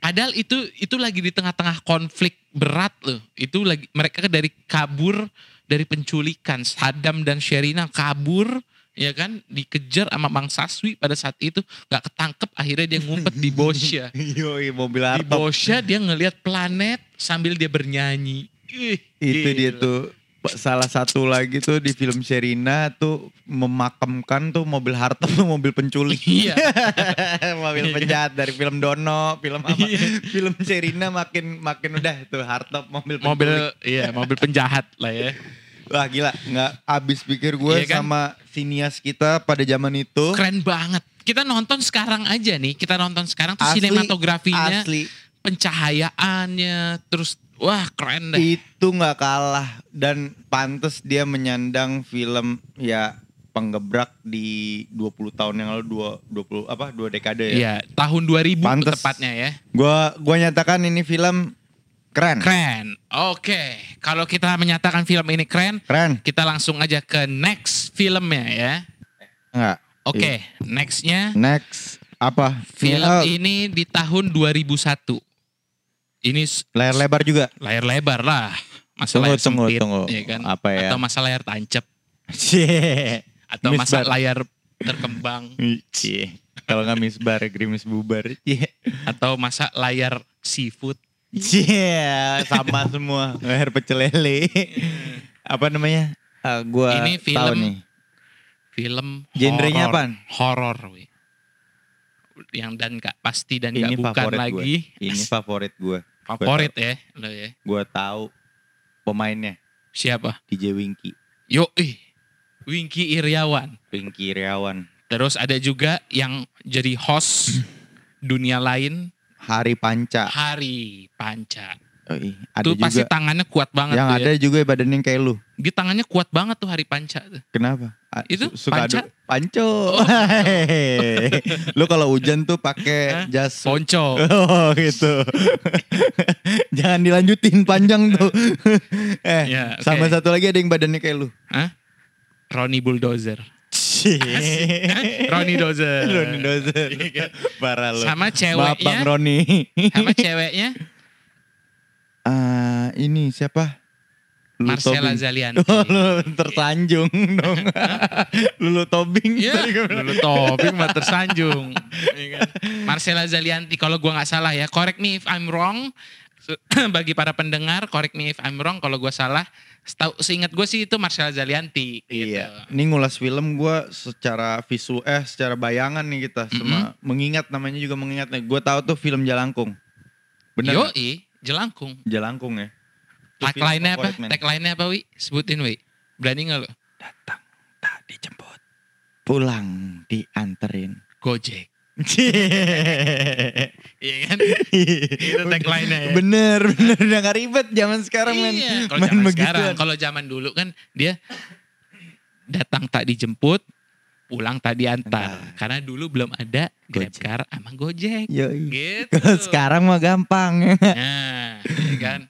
Padahal itu itu lagi di tengah-tengah konflik berat loh. Itu lagi mereka dari kabur dari penculikan. Saddam dan Sherina kabur ya kan dikejar sama Bang Saswi pada saat itu nggak ketangkep akhirnya dia ngumpet di Bosya. <laughs> Yoi mobil Di. Bosya dia ngelihat planet sambil dia bernyanyi. Ih, Itu dia tuh salah satu lagi tuh di film Sherina tuh memakamkan tuh mobil hartop <laughs> tuh mobil penculik. Iya. <laughs> mobil penjahat dari film Dono, film apa? Iya. film Sherina makin makin udah tuh hartop mobil penculik. mobil iya mobil penjahat lah ya. Wah gila, nggak habis pikir gue Iya kan? sama sinias kita pada zaman itu. Keren banget. Kita nonton sekarang aja nih. Kita nonton sekarang tuh Asli, sinematografinya, Asli pencahayaannya, terus wah keren deh. itu nggak kalah dan pantas dia menyandang film ya penggebrak di 20 tahun yang lalu dua 20 apa dua dekade ya. Iya, tahun 2000 Pantes. tepatnya ya. Gua gua nyatakan ini film keren. Keren. Oke, kalau kita menyatakan film ini keren, Keren. kita langsung aja ke next filmnya ya. Enggak. Oke, nextnya Next apa? film Oh, ini di tahun 2001. Ini layar lebar juga. layar lebar lah. Masa Tunggu, layar tunggu, sempit, tunggu. ya kan? Apa ya? Atau masa layar tancap, Cie. atau masa Misbar. layar terkembang, Cie. Kalau nggak misbar, gerimis bubar. Cie. atau masa layar seafood. Cie, sama semua. Layar pecel lele. Apa namanya? Ah, gua Ini tahu film nih. Film Genrenya? Horor, weh. Yang dan gak pasti dan Ini gak bukan lagi. gue. Ini favorit gue. Favorit ya, lo ya. Gue tahu pemainnya Siapa? DJ Winky. Yo, ih. Wingky Iriawan. Winky Iriawan. Terus ada juga yang jadi host dunia lain Hari Panca. Hari Panca. Oh, iya. Ada Tuh pasti juga tangannya kuat banget yang tuh ada ya. juga badannya kayak lu. Dia tangannya kuat banget tuh Hari Panca tuh. Kenapa? A- Itu su- suka Panca? adu- Panco. <laughs> lu kalau hujan tuh pakai jas Ponco. <laughs> Oh gitu. <laughs> Jangan dilanjutin panjang tuh. eh, Ya, oke. sama satu lagi ada yang badannya kayak lu. Hah? Ronnie Bulldozer. Ronnie Dozer. Roni Dozer. Iya kan? Parah lu. Sama Maaf ceweknya. Bang Roni. Sama ceweknya Ah, ini siapa? Lulu Marcella Tobing. Zalianti. <laughs> Oh, lu tersanjung dong. <laughs> Lulu Tobing. Iya, dulu topik mah tersanjung. <laughs> Iya kan? Marcella Zalianti kalau gua nggak salah ya, correct me if I'm wrong. <clears throat> Bagi para pendengar, correct me if I'm wrong kalau gua salah. Setahu seingat gue sih itu Marcella Zalianti. gitu. Iya. Ini ngulas film gua secara visual eh secara bayangan nih kita sama mengingat namanya juga mengingat nih. Gua tahu tuh film Jalangkung. Nggak? Yoi, jelangkung. Jalangkung ya. Tagline-nya apa? Tagline-nya apa, Wi? Sebutin, Wi. Berani nggak lo? Datang tak dijemput. Pulang dianterin. Gojek. <laughs> Iya kan? Itu tagline-nya ya. Bener, bener. Udah gak ribet zaman sekarang men. Iya, kalau zaman sekarang, kalau zaman dulu kan dia datang tak dijemput, pulang tak diantar. Nah. Karena dulu belum ada. GrabCar sama Gojek. Yoi. Gitu. <laughs> Sekarang mah gampang. Nah, iya kan?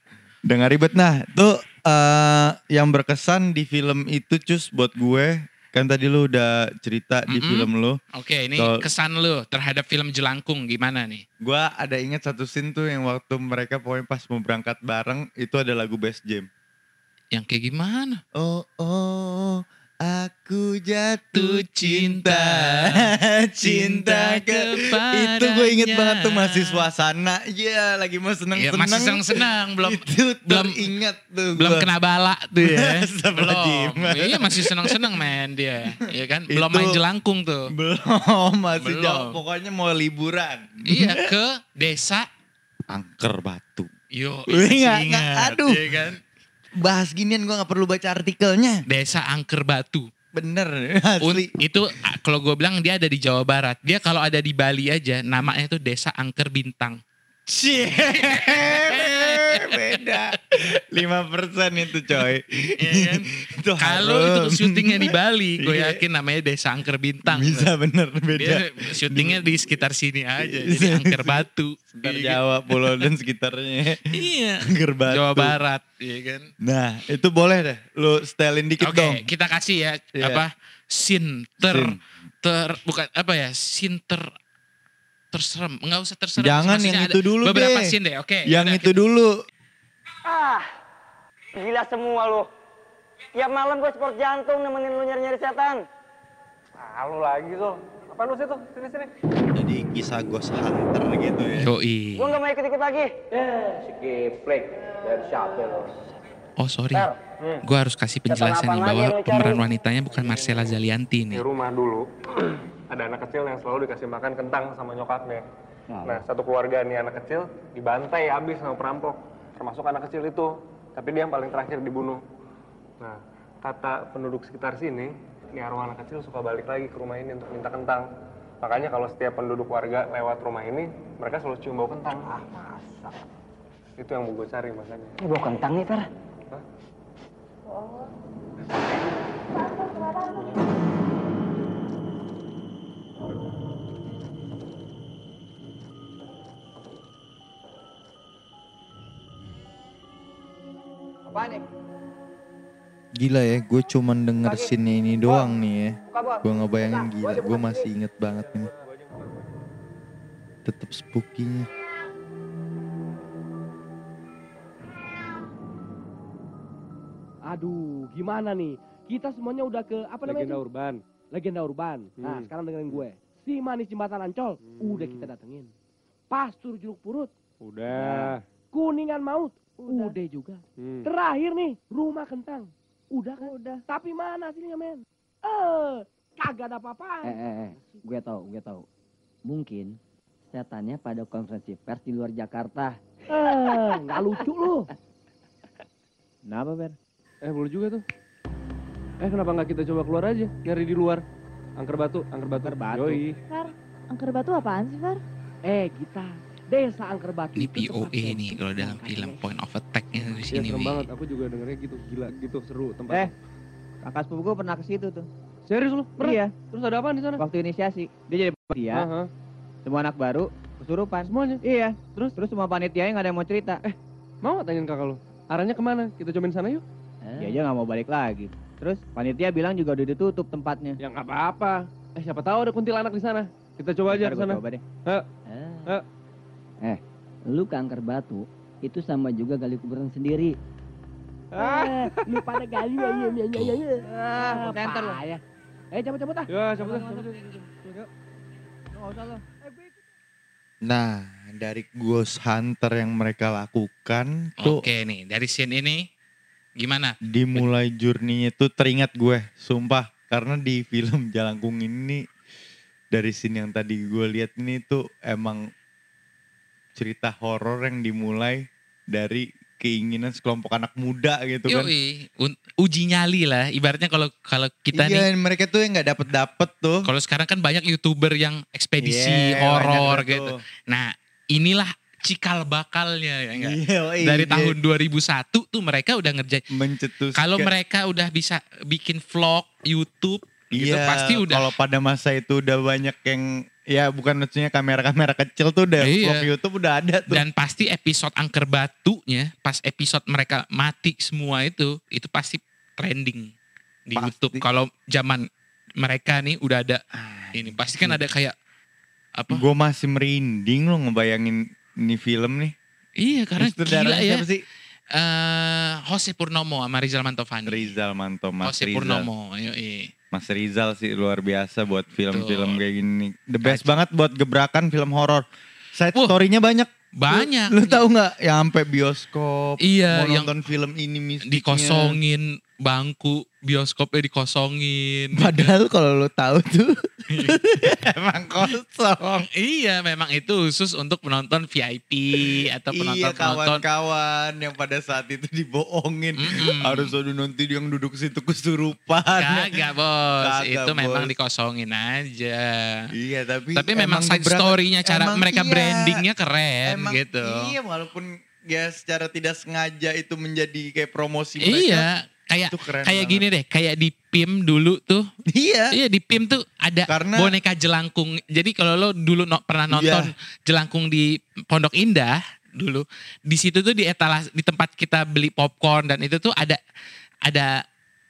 Udah gak ribet. Nah, tuh eh, yang berkesan di film itu cus buat gue. Kan tadi lu udah cerita di Mm-mm. film lu. Oke, ini Kalau- kesan lu terhadap film Jelangkung gimana nih? Gue ada ingat satu scene tuh yang waktu mereka pokoknya pas mau berangkat bareng. Itu ada lagu Best Jam. Yang kayak gimana? Oh, oh, aku jatuh Tuh cinta, cinta ke kepadanya. itu gue inget banget tuh masih suasana Iya lagi mau seneng seneng masih senang-senang, belum itu belum- teringat tuh belum gua. kena bala tuh ya. <laughs> Belum. Iya masih senang-senang main dia. Iya kan? Belum Itu- main jelangkung tuh. belum masih Belum. jauh pokoknya mau liburan iya ke desa angker batu Yo, ingat, aduh. iya kan? Bahas ginian gue nggak perlu baca artikelnya Desa Angker Batu. bener Un- asli itu ah, kalau gue bilang dia ada di Jawa Barat. Dia kalau ada di Bali aja namanya tuh Desa Angker Bintang. Cie, beda. 5% itu coy. Iya kan? <laughs> itu Kalau itu syutingnya di Bali, <laughs> gue Iya. yakin namanya Desa Angker Bintang. Bisa bener beda. Dia syutingnya di sekitar sini aja, jadi Angker Batu. Sekitar Iya kan? Jawa, Pulau dan sekitarnya. Iya. Angker batu. Jawa Barat, iya kan? Nah, itu boleh deh. Lu stylein dikit Oke, dong. kita kasih ya Iya. apa? Scene ter Scene. ter bukan apa ya? Scene ter terserem, nggak usah terserem. Jangan Maksudnya yang ada itu dulu Beberapa deh. scene deh, oke. Yang yaudah, itu dulu. Ah, gila semua lu. Tiap malam gue sport jantung nemenin lu nyari-nyari setan. Ah, lu lagi tuh. Apaan lu situ? Sini, sini. Jadi kisah Ghost Hunter gitu ya. Yoi. Gue gak mau ikut-ikut lagi. Eh, si Kiplek. Dari siapa lu? Oh sorry, hmm. gue harus kasih penjelasan nih bahwa yang pemeran wanitanya bukan Marcella Zalianti di nih. rumah dulu ada anak kecil yang selalu dikasih makan kentang sama nyokapnya. Nah, satu keluarga nih anak kecil dibantai habis sama perampok, termasuk anak kecil itu. Tapi dia yang paling terakhir dibunuh. Nah, kata penduduk sekitar sini, ini arwah anak kecil suka balik lagi ke rumah ini untuk minta kentang. Makanya kalau setiap penduduk warga lewat rumah ini, mereka selalu cium bau kentang. Ah, masa? Itu yang mau gue cari makanya. Ini bawa kentang nih, Fer. Hah? Apaan nih? Gila ya, gue cuman denger scene ini doang nih ya. Gue ngebayangin Buka, gila, gue masih inget banget ini. Tetep spooky-nya. Aduh, gimana nih? Kita semuanya udah ke apa namanya? Legenda itu? urban. Legenda urban. Nah, Hmm. sekarang dengerin gue. Si manis jembatan Ancol, udah kita datengin. Pastur jeruk purut, Udah. kuningan maut, udah, juga. Hmm. Terakhir nih, rumah kentang. Udah kan? Udah. Tapi mana hasilnya, men? Eh, kagak ada apa-apa. Eh, eh, eh, gue tahu, gue tahu. Mungkin setannya pada konferensi pers di luar Jakarta. Eh, nggak lucu lu. Kenapa, Ber? Eh boleh juga tuh. Eh kenapa nggak kita coba keluar aja, nyari di luar. Angker batu, angker batu. Angker batu. Yoi. Far, angker batu apaan sih, Far? Eh, kita desa Angker Batu. Ini POE nih kalau dalam yang film point of attack-nya di Iya sini. Wi. banget, aku juga dengernya gitu, gila gitu, seru tempat. Eh, kakak sepupu gue pernah ke situ tuh. serius lu? Pernah? Iya, Terus ada apa di sana? waktu inisiasi. Dia jadi panitia, Aha. semua anak baru kesurupan. Semuanya. Iya, terus terus semua panitianya nggak ada yang mau cerita. Eh, Mau tanyain kakak lu? Arahnya ke mana? Kita cobain sana yuk. dia aja nggak mau balik lagi. Terus panitia bilang juga udah ditutup tempatnya. Ya nggak apa-apa. Eh siapa tahu ada kuntilanak di sana. Kita coba aja ke sana. coba deh. Ayo. Eh. Eh, lu ke Angker Batu itu sama juga gali kuburan sendiri. Eh, lu pada gali ya, ya, ya, ya, ya. Ah, konten lu. payah. Eh, cabut-cabut ah. Ya, usah lu. Nah, dari Ghost Hunter yang mereka lakukan tuh Oke nih, dari scene ini gimana? dimulai journey-nya tuh teringat gue, sumpah. Karena di film Jalangkung ini dari scene yang tadi gue lihat ini tuh emang cerita horor yang dimulai dari keinginan sekelompok anak muda gitu kan. Yoi, un- uji nyali lah. Ibaratnya kalau kalau kita iya, nih, mereka tuh yang nggak dapet dapet tuh. kalau sekarang kan banyak youtuber yang ekspedisi Iya, horor gitu. tuh. Nah, inilah cikal bakalnya ya enggak? Iya, Dari iya. tahun 2001 tuh mereka udah ngerjain. mencetuskan. Kalau mereka udah bisa bikin vlog YouTube gitu Iya, pasti udah Kalau pada masa itu udah banyak yang ya bukan maksudnya kamera-kamera kecil tuh udah Iya. vlog YouTube udah ada tuh. dan pasti episode angker batunya pas episode mereka mati semua itu itu pasti trending di Pasti. YouTube kalau zaman mereka nih udah ada ini pasti kan ada kayak apa Gue masih merinding loh ngebayangin ini film nih. iya karena gila ya siapa sih? Eh, Jose Purnomo sama Rizal Mantovani Rizal Manto, Mas Jose Rizal. Purnomo ayo iya. Mas Rizal sih luar biasa buat film-film kayak gini. The best banget buat gebrakan film horor. Side Wah, story-nya banyak. banyak Lu, lu tahu nggak? Yang sampai bioskop. Iya, mau yang nonton film ini mistiknya. dikosongin bangku bioskopnya dikosongin Padahal kalau lu tahu tuh <laughs> emang kosong. iya memang itu khusus untuk penonton VIP atau penonton iya kawan-kawan yang pada saat itu dibohongin. Mm-mm. Harus ada nanti yang duduk situ kesurupan. Kagak bos, Kagak, itu memang Bos. dikosongin aja. Iya tapi Tapi memang side story-nya cara mereka iya. brandingnya keren Emang gitu. Iya walaupun ya secara tidak sengaja itu menjadi kayak promosi mereka. Iya, kayak kayak banget. gini deh, kayak di PIM dulu tuh. Iya. Iya di PIM tuh ada Karena- boneka jelangkung. Jadi kalau lo dulu no- pernah nonton Iya. jelangkung di Pondok Indah dulu, di situ tuh di etalas di tempat kita beli popcorn dan itu tuh ada ada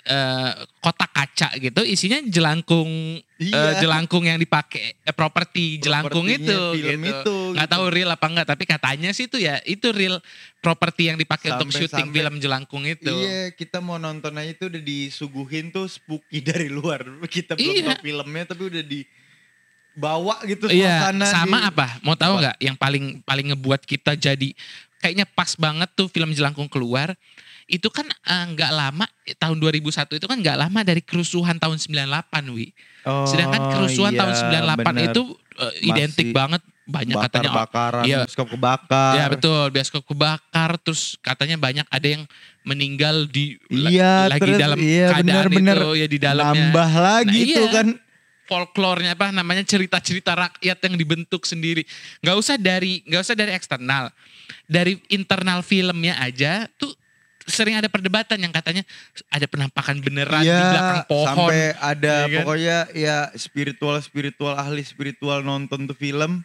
eh, kotak kaca gitu isinya jelangkung eh, Iya. jelangkung yang dipakai eh, properti jelangkung itu film gitu. itu, nggak gitu. tahu real apa enggak tapi katanya sih itu ya itu real properti yang dipakai untuk syuting sampai- film jelangkung itu. Iya, kita mau nonton aja itu udah disuguhin tuh spooky <laughs> dari luar. Kita belum Iya. tahu filmnya tapi udah dibawa gitu Iya, sama di- apa? Mau tahu nggak yang paling paling ngebuat kita jadi kayaknya pas banget tuh film Jelangkung keluar. Itu kan eh, nggak lama tahun 2001 itu kan nggak lama dari kerusuhan tahun 98, Wi. Sedangkan Oh, kerusuhan iya, tahun 98 bener. itu eh, identik Masih banget banyak katanya bakar-bakaran, Iya. bioskop kebakar. Ya betul, bioskop kebakar terus katanya banyak ada yang meninggal di Iya, lagi terus dalam iya, keadaan bener-bener itu ya di dalamnya. Nambah lagi Nah, tuh iya. kan. folklornya apa namanya cerita-cerita rakyat yang dibentuk sendiri nggak usah dari nggak usah dari eksternal dari internal filmnya aja tuh sering ada perdebatan yang katanya ada penampakan beneran di belakang pohon Iya, sampai ada Iya kan? pokoknya ya spiritual spiritual ahli spiritual nonton tuh film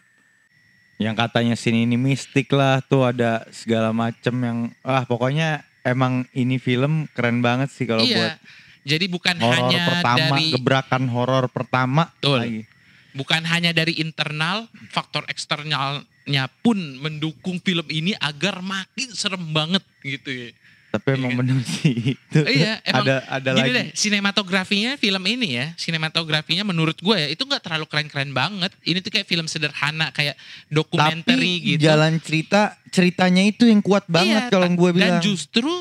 yang katanya sini ini mistik lah tuh ada segala macem yang ah pokoknya emang ini film keren banget sih kalau buat iya jadi bukan hanya pertama dari gebrakan horor pertama Betul. lagi. bukan hanya dari internal faktor eksternalnya pun mendukung film ini agar makin serem banget gitu ya Tapi emang bener sih itu. iya, emang ada ada Gini lagi. deh, sinematografinya film ini ya, sinematografinya menurut gue ya itu nggak terlalu keren-keren banget. Ini tuh kayak film sederhana, kayak dokumenter Tapi gitu. jalan cerita ceritanya itu yang kuat banget Iya, kalau gue bilang. Dan justru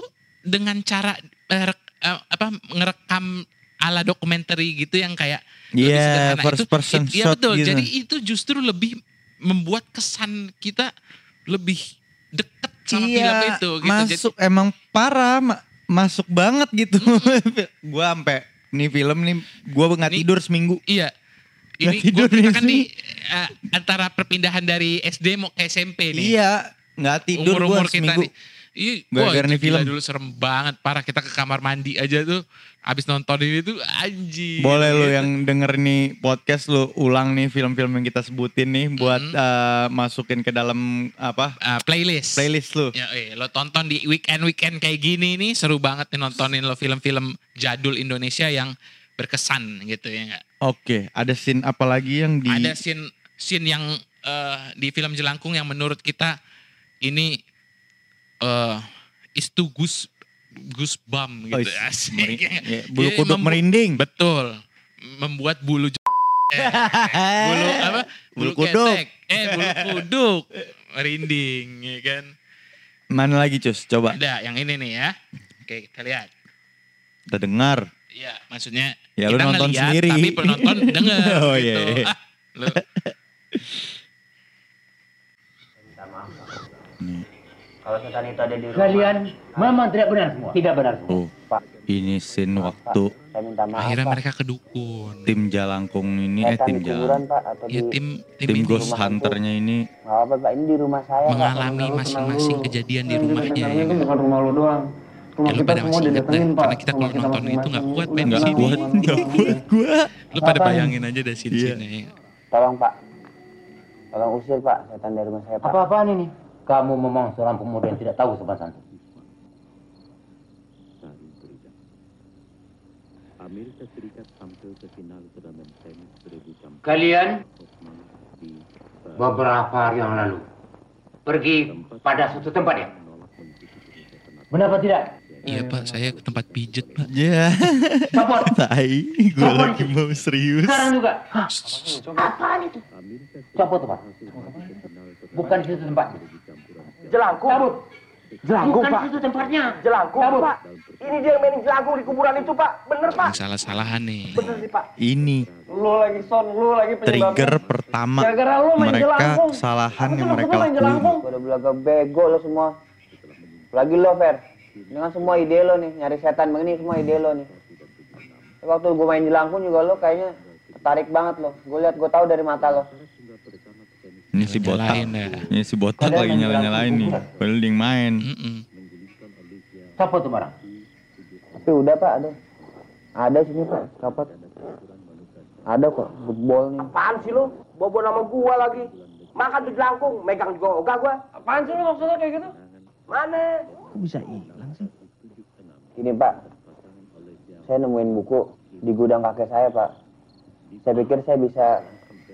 dengan cara eh, apa ngerekam ala dokumenter gitu yang kayak lebih Iya, sederhana. first Itu- person it- iya shot betul. gitu. Jadi itu justru lebih membuat kesan kita lebih deket sama iya, film itu gitu. Jadi- Masuk emang parah, ma- masuk banget gitu. <laughs> gua sampai nih film nih gua nggak tidur seminggu. Iya. Ini tidur gue kita nih kan di eh, antara perpindahan dari SD mau ke SMP nih. Iya, nggak tidur gua Umur-umur kita seminggu. nih. Iya, Gara-gara nih film. dulu serem banget. Parah kita ke kamar mandi aja tuh. Abis nonton ini tuh anjing. Boleh lu yang denger nih podcast lu ulang nih film-film yang kita sebutin nih buat Mm-hmm. eh, masukin ke dalam apa Ah, playlist. playlist lu. Ya, eh, lo tonton di weekend-weekend kayak gini nih seru banget nih nontonin lo film-film jadul Indonesia yang berkesan gitu ya? Oke, ada scene apa lagi yang di Ada scene scene yang eh, di film Jelangkung yang menurut kita ini eh is to goose goosebump Oh, gitu is- asik. meri- <laughs> ya, bulu Jadi kuduk membu- merinding. Betul. Membuat bulu <laughs> eh, bulu apa? Bulu kuduk. ketek. Eh bulu kuduk merinding ya kan. Mana lagi Cus? Coba Ada yang ini nih ya. Oke, kita lihat. kita dengar. Iya, maksudnya Ya, lu kita nonton ngeliat, sendiri. tapi penonton <laughs> denger Oh, gitu. iya, iya. Ah, lu Kalau setan itu ada di rumah, Kalian memang tidak benar semua. Tidak benar semua. Oh, ini scene waktu saya minta maaf. akhirnya Pak. mereka ke dukun. tim Jalangkung ini eh tim di Jalang Pak, atau Ya di tim tim, tim ini Ghost Hunternya ini Nggak apa Pak, ini di rumah saya, Pak. mengalami masing-masing kejadian di rumahnya ya. Itu bukan rumah lu doang. Rumah Ya, lu pada masih inget dah, Pak. karena kita kalau nonton itu nggak kuat, men, nggak sini. tenang, kuat Pak. <laughs> nggak kuat gua. Lu pada bayangin aja dah sini Iya. Tolong Pak. Tolong usir Pak, setan dari rumah saya Pak. Apa-apaan ini? Kamu memang seorang pemuda yang tidak tahu sopan santun. Kalian beberapa hari yang lalu pergi pada suatu tempat ya? Benar apa tidak? Iya pak, saya ke tempat pijet pak. Ya, Copot. <laughs> tai, gue lagi mau serius. Sekarang juga. Hah? Apaan itu? Copot Pak. Bukan di situ tempatnya. Jelangkung. Cabut. Jelangkung, Bukan Pak. di situ tempatnya. Jelangkung, Cabut. Pak. Ini dia yang mainin jelangkung di kuburan itu, Pak. Bener, Pak. Salah-salahan nih. Bener sih, Pak. Ini Lu lagi son, lu lagi penyebabnya. trigger pertama Gara-gara lu main mereka jelangkung. kesalahan yang mereka lakuin. udah belaga bego lo semua. Lagi lo, Fer. Dengan semua ide lo nih, nyari setan begini semua ide lo nih. Waktu gue main jelangkung juga lo kayaknya tertarik banget lo. Gue lihat, gue tahu dari mata lo. Ini si botak, dah. ini si botak lagi nyala-nyalain nih. jelangkung. Padahal dia yang main. Copot tuh barang. Tapi udah Pak, ada. Ada sini Pak, kapat. Ada kok, football nih. Apaan sih lu? Bobo nama gua lagi. Makan tuh jelangkung, megang juga ogah gua. Apaan sih lu maksudnya kayak gitu? Mana? Ini Pak, saya nemuin buku di gudang kakek saya pak. Saya pikir saya bisa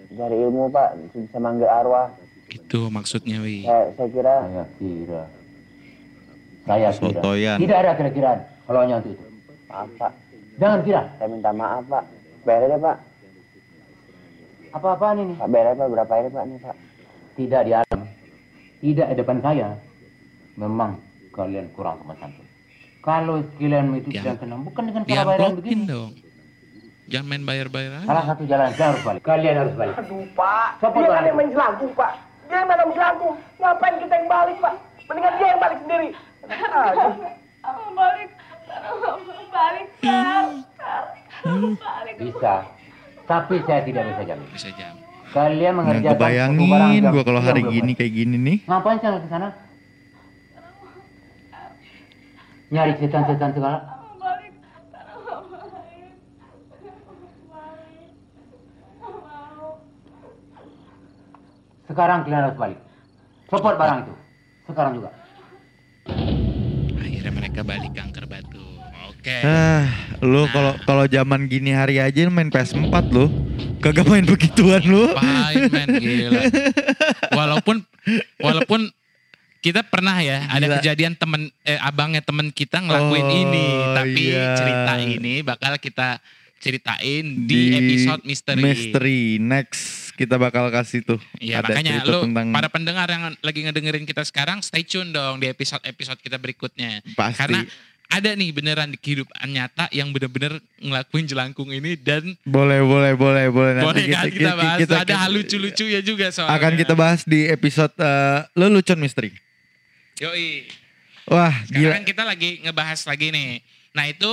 cari ilmu pak, bisa manggil arwah. Itu maksudnya, Wi. Saya, saya kira Saya kira. Saya kira. Sotoyan. Tidak ada kira-kiraan. Kalau hanya untuk itu. maaf pak, Jangan kira. saya minta maaf pak. Bayar aja pak, Apa-apaan ini? pak bayar pak berapa ini pak nih pak. Tidak di alam. Tidak di depan saya. Memang kalian kurang sama santun. Kalau kalian itu Ya. tidak tenang, bukan dengan cara bayaran begini. dong. Jangan main bayar-bayar aja. Salah satu jalan saya harus balik. Kalian harus balik. Aduh pak, Siapa dia kan yang main jelangkung pak. Dia yang main jelangkung. Ngapain kita yang balik pak? Mendingan dia yang balik sendiri. Aduh. balik. Balik, balik. Bisa. Tapi saya tidak bisa jamin. Bisa jam. Kalian Nggak mengerjakan kebayangin yang- gue kalau hari gini kayak gini nih. Ngapain saya ke sana? Nyari setan-setan segala. Sekarang kalian harus balik. Copot barang itu. Sekarang juga. Akhirnya mereka balik kanker batu. Oke. Ah, lu kalau kalau zaman gini hari aja main PS4 lu. Kagak main begituan lu. Men gila. <laughs> Walaupun walaupun kita pernah ya ada Gila. kejadian temen eh, abangnya temen kita ngelakuin Oh, ini, tapi iya. cerita ini bakal kita ceritain di, episode misteri. Misteri next kita bakal kasih tuh. Iya makanya lu tentang para pendengar yang lagi ngedengerin kita sekarang stay tune dong di episode-episode kita berikutnya. pasti. Karena ada nih beneran di kehidupan nyata yang bener-bener ngelakuin jelangkung ini dan boleh boleh boleh boleh boleh kan kita, bahas. ada hal lucu-lucu ya juga soalnya. Akan kita bahas di episode eh, lelucon misteri. Yoi. Wah, Sekarang gila. kan kita lagi ngebahas lagi nih. Nah itu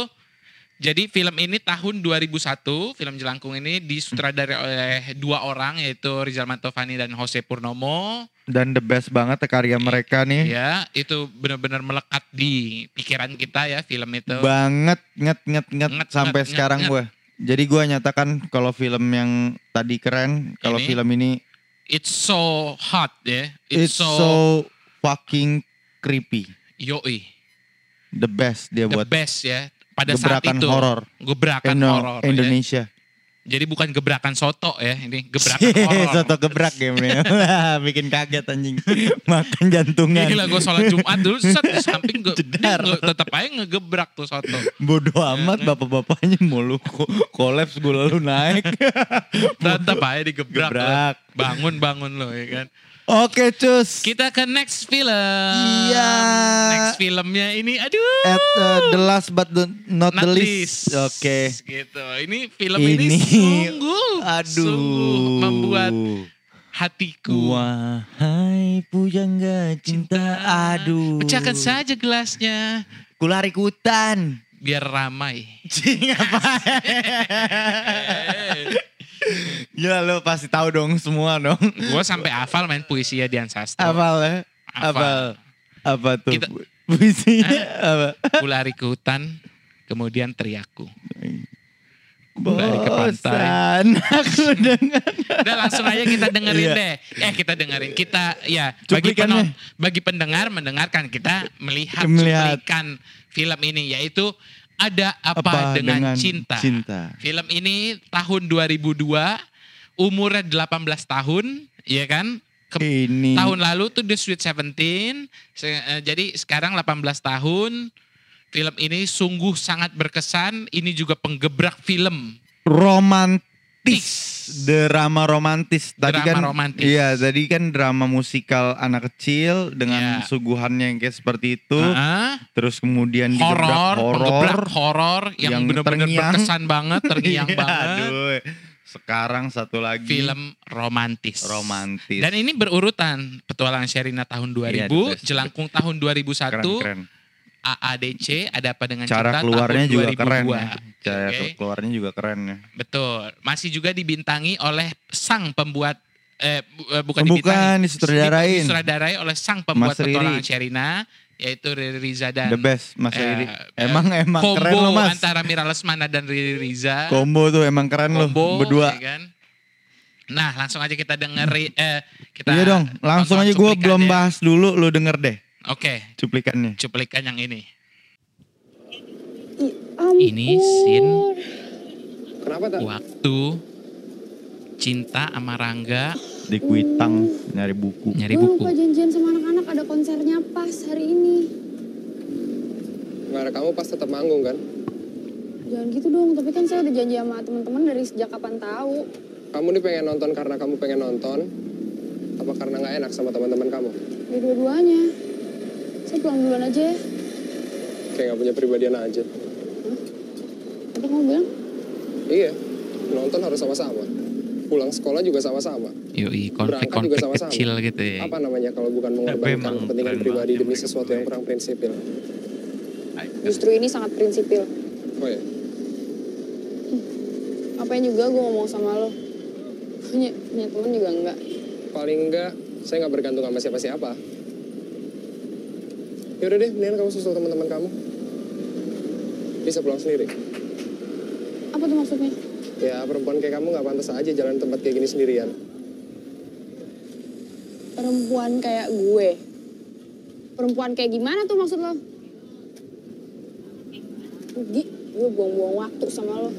jadi film ini tahun 2001, film Jelangkung ini disutradarai oleh dua orang yaitu Rizal Mantovani dan Jose Purnomo. Dan the best banget karya mereka nih. Ya, itu benar-benar melekat di pikiran kita ya film itu. Banget nget nget nget, Nget, sampai nget, sekarang nget, gue. Jadi gue nyatakan kalau film yang tadi keren, kalau film ini It's so hot ya. it's, It's, so, so, fucking creepy. yoi. The best dia The buat best ya. Pada saat gebrakan itu. horor Gebrakan Indo- horor. ya. Indonesia. Jadi bukan gebrakan soto ya, ini gebrakan <laughs> horor. Soto gebrak game <laughs> Bikin kaget anjing. <laughs> Makan jantungan. Gila gue sholat Jumat dulu set di samping gue tetap aja ngegebrak tuh soto. Bodoh amat bapak-bapaknya mau lu ko- kolaps gue lalu naik. Tetap aja digebrak. Gebrak. Bangun-bangun lo ya kan. Oke cus. Kita ke next film. Iya. Next filmnya ini aduh. At uh, the last but the, not, the Not least. least. Oke. Gitu. Ini film ini, Ini sungguh aduh. sungguh membuat hatiku. Wahai pujangga cinta aduh. Pecahkan saja gelasnya Kulari hutan. biar ramai. Cing apa? <laughs> Gila lu pasti tahu dong semua dong. Gue sampai hafal main puisi ya Dian Sastro. Apal ya? Hafal. Apa tuh? Kita- Puisinya apa? Ku lari ke hutan, kemudian teriakku. Lari ke pantai. Bosan aku dengar. Udah langsung aja kita dengerin Iya. deh. Eh kita dengerin. Kita ya bagi penon- bagi pendengar mendengarkan kita melihat, Melihat. cuplikan film ini yaitu ada apa, Apa dengan, dengan cinta. cinta? Film ini tahun 2002 umurnya 18 tahun, ya kan? Ke- Ini tahun lalu tuh The Sweet Seventeen, Se- eh, jadi sekarang 18 tahun. Film ini sungguh sangat berkesan. Ini juga penggebrak film. romantis. Drama romantis. Tadi Drama kan romantis. Iya, tadi kan drama musikal anak kecil dengan Iya. suguhannya yang kayak seperti itu. Ah, Terus kemudian horor, horor. horor yang, yang benar-benar berkesan banget, <laughs> terngiang Iya, banget. aduh. Sekarang satu lagi Film romantis. romantis. Dan ini berurutan Petualangan Sherina tahun 2000, Iya, best. Jelangkung tahun 2001, keren, keren. AADC ada apa dengan Cara cinta keluarnya tahun juga 2002. keren ya. Cara Oke. keluarnya juga keren ya. Betul. Masih juga dibintangi oleh sang pembuat eh eh, bukan Bukan, dibintangi. disutradarain. Disutradarai oleh sang pembuat. Petualangan Sherina yaitu Riri Riza dan The best Mas eh, Riri. eh, Emang emang combo keren lo Mas. antara Mira Lesmana dan Riri Riza. Combo tuh emang keren lo Combo, berdua. ya kan? Nah, langsung aja kita dengeri eh kita Iya dong, langsung aja gue belum ya. bahas dulu, lu denger deh Oke, cuplikannya. cuplikan yang ini. ampun. Ini scene Kenapa tak? waktu cinta sama Rangga Di Kuitang nyari buku. nyari Gue buku. lupa janjian sama anak-anak ada konsernya pas hari ini. Nggak ada kamu pas tetap manggung kan? Jangan gitu dong, tapi kan saya udah janji sama teman-teman dari sejak kapan tahu. Kamu nih pengen nonton karena kamu pengen nonton? Apa karena nggak enak sama teman-teman kamu? Ya dua-duanya. Saya pulang duluan aja ya. Kayak nggak punya pribadian aja. Apa kamu bilang? Iya, nonton harus sama-sama. Pulang sekolah juga sama-sama. Yoi, Berangkat konflik-konflik juga sama-sama. kecil gitu ya. Apa namanya kalau bukan mengorbankan kepentingan pribadi demi sesuatu yang kurang prinsipil? Justru ini sangat prinsipil. Oh ya, Ngapain juga gue ngomong sama lo? Punya, punya temen juga enggak. paling enggak saya nggak bergantung sama siapa-siapa. Yaudah deh, mendingan kamu susul teman-teman kamu. Bisa pulang sendiri. Apa tuh maksudnya? Ya perempuan kayak kamu nggak pantas aja jalan tempat kayak gini sendirian. Perempuan kayak gue. Perempuan kayak gimana tuh maksud lo? Gi, gue buang-buang waktu sama lo.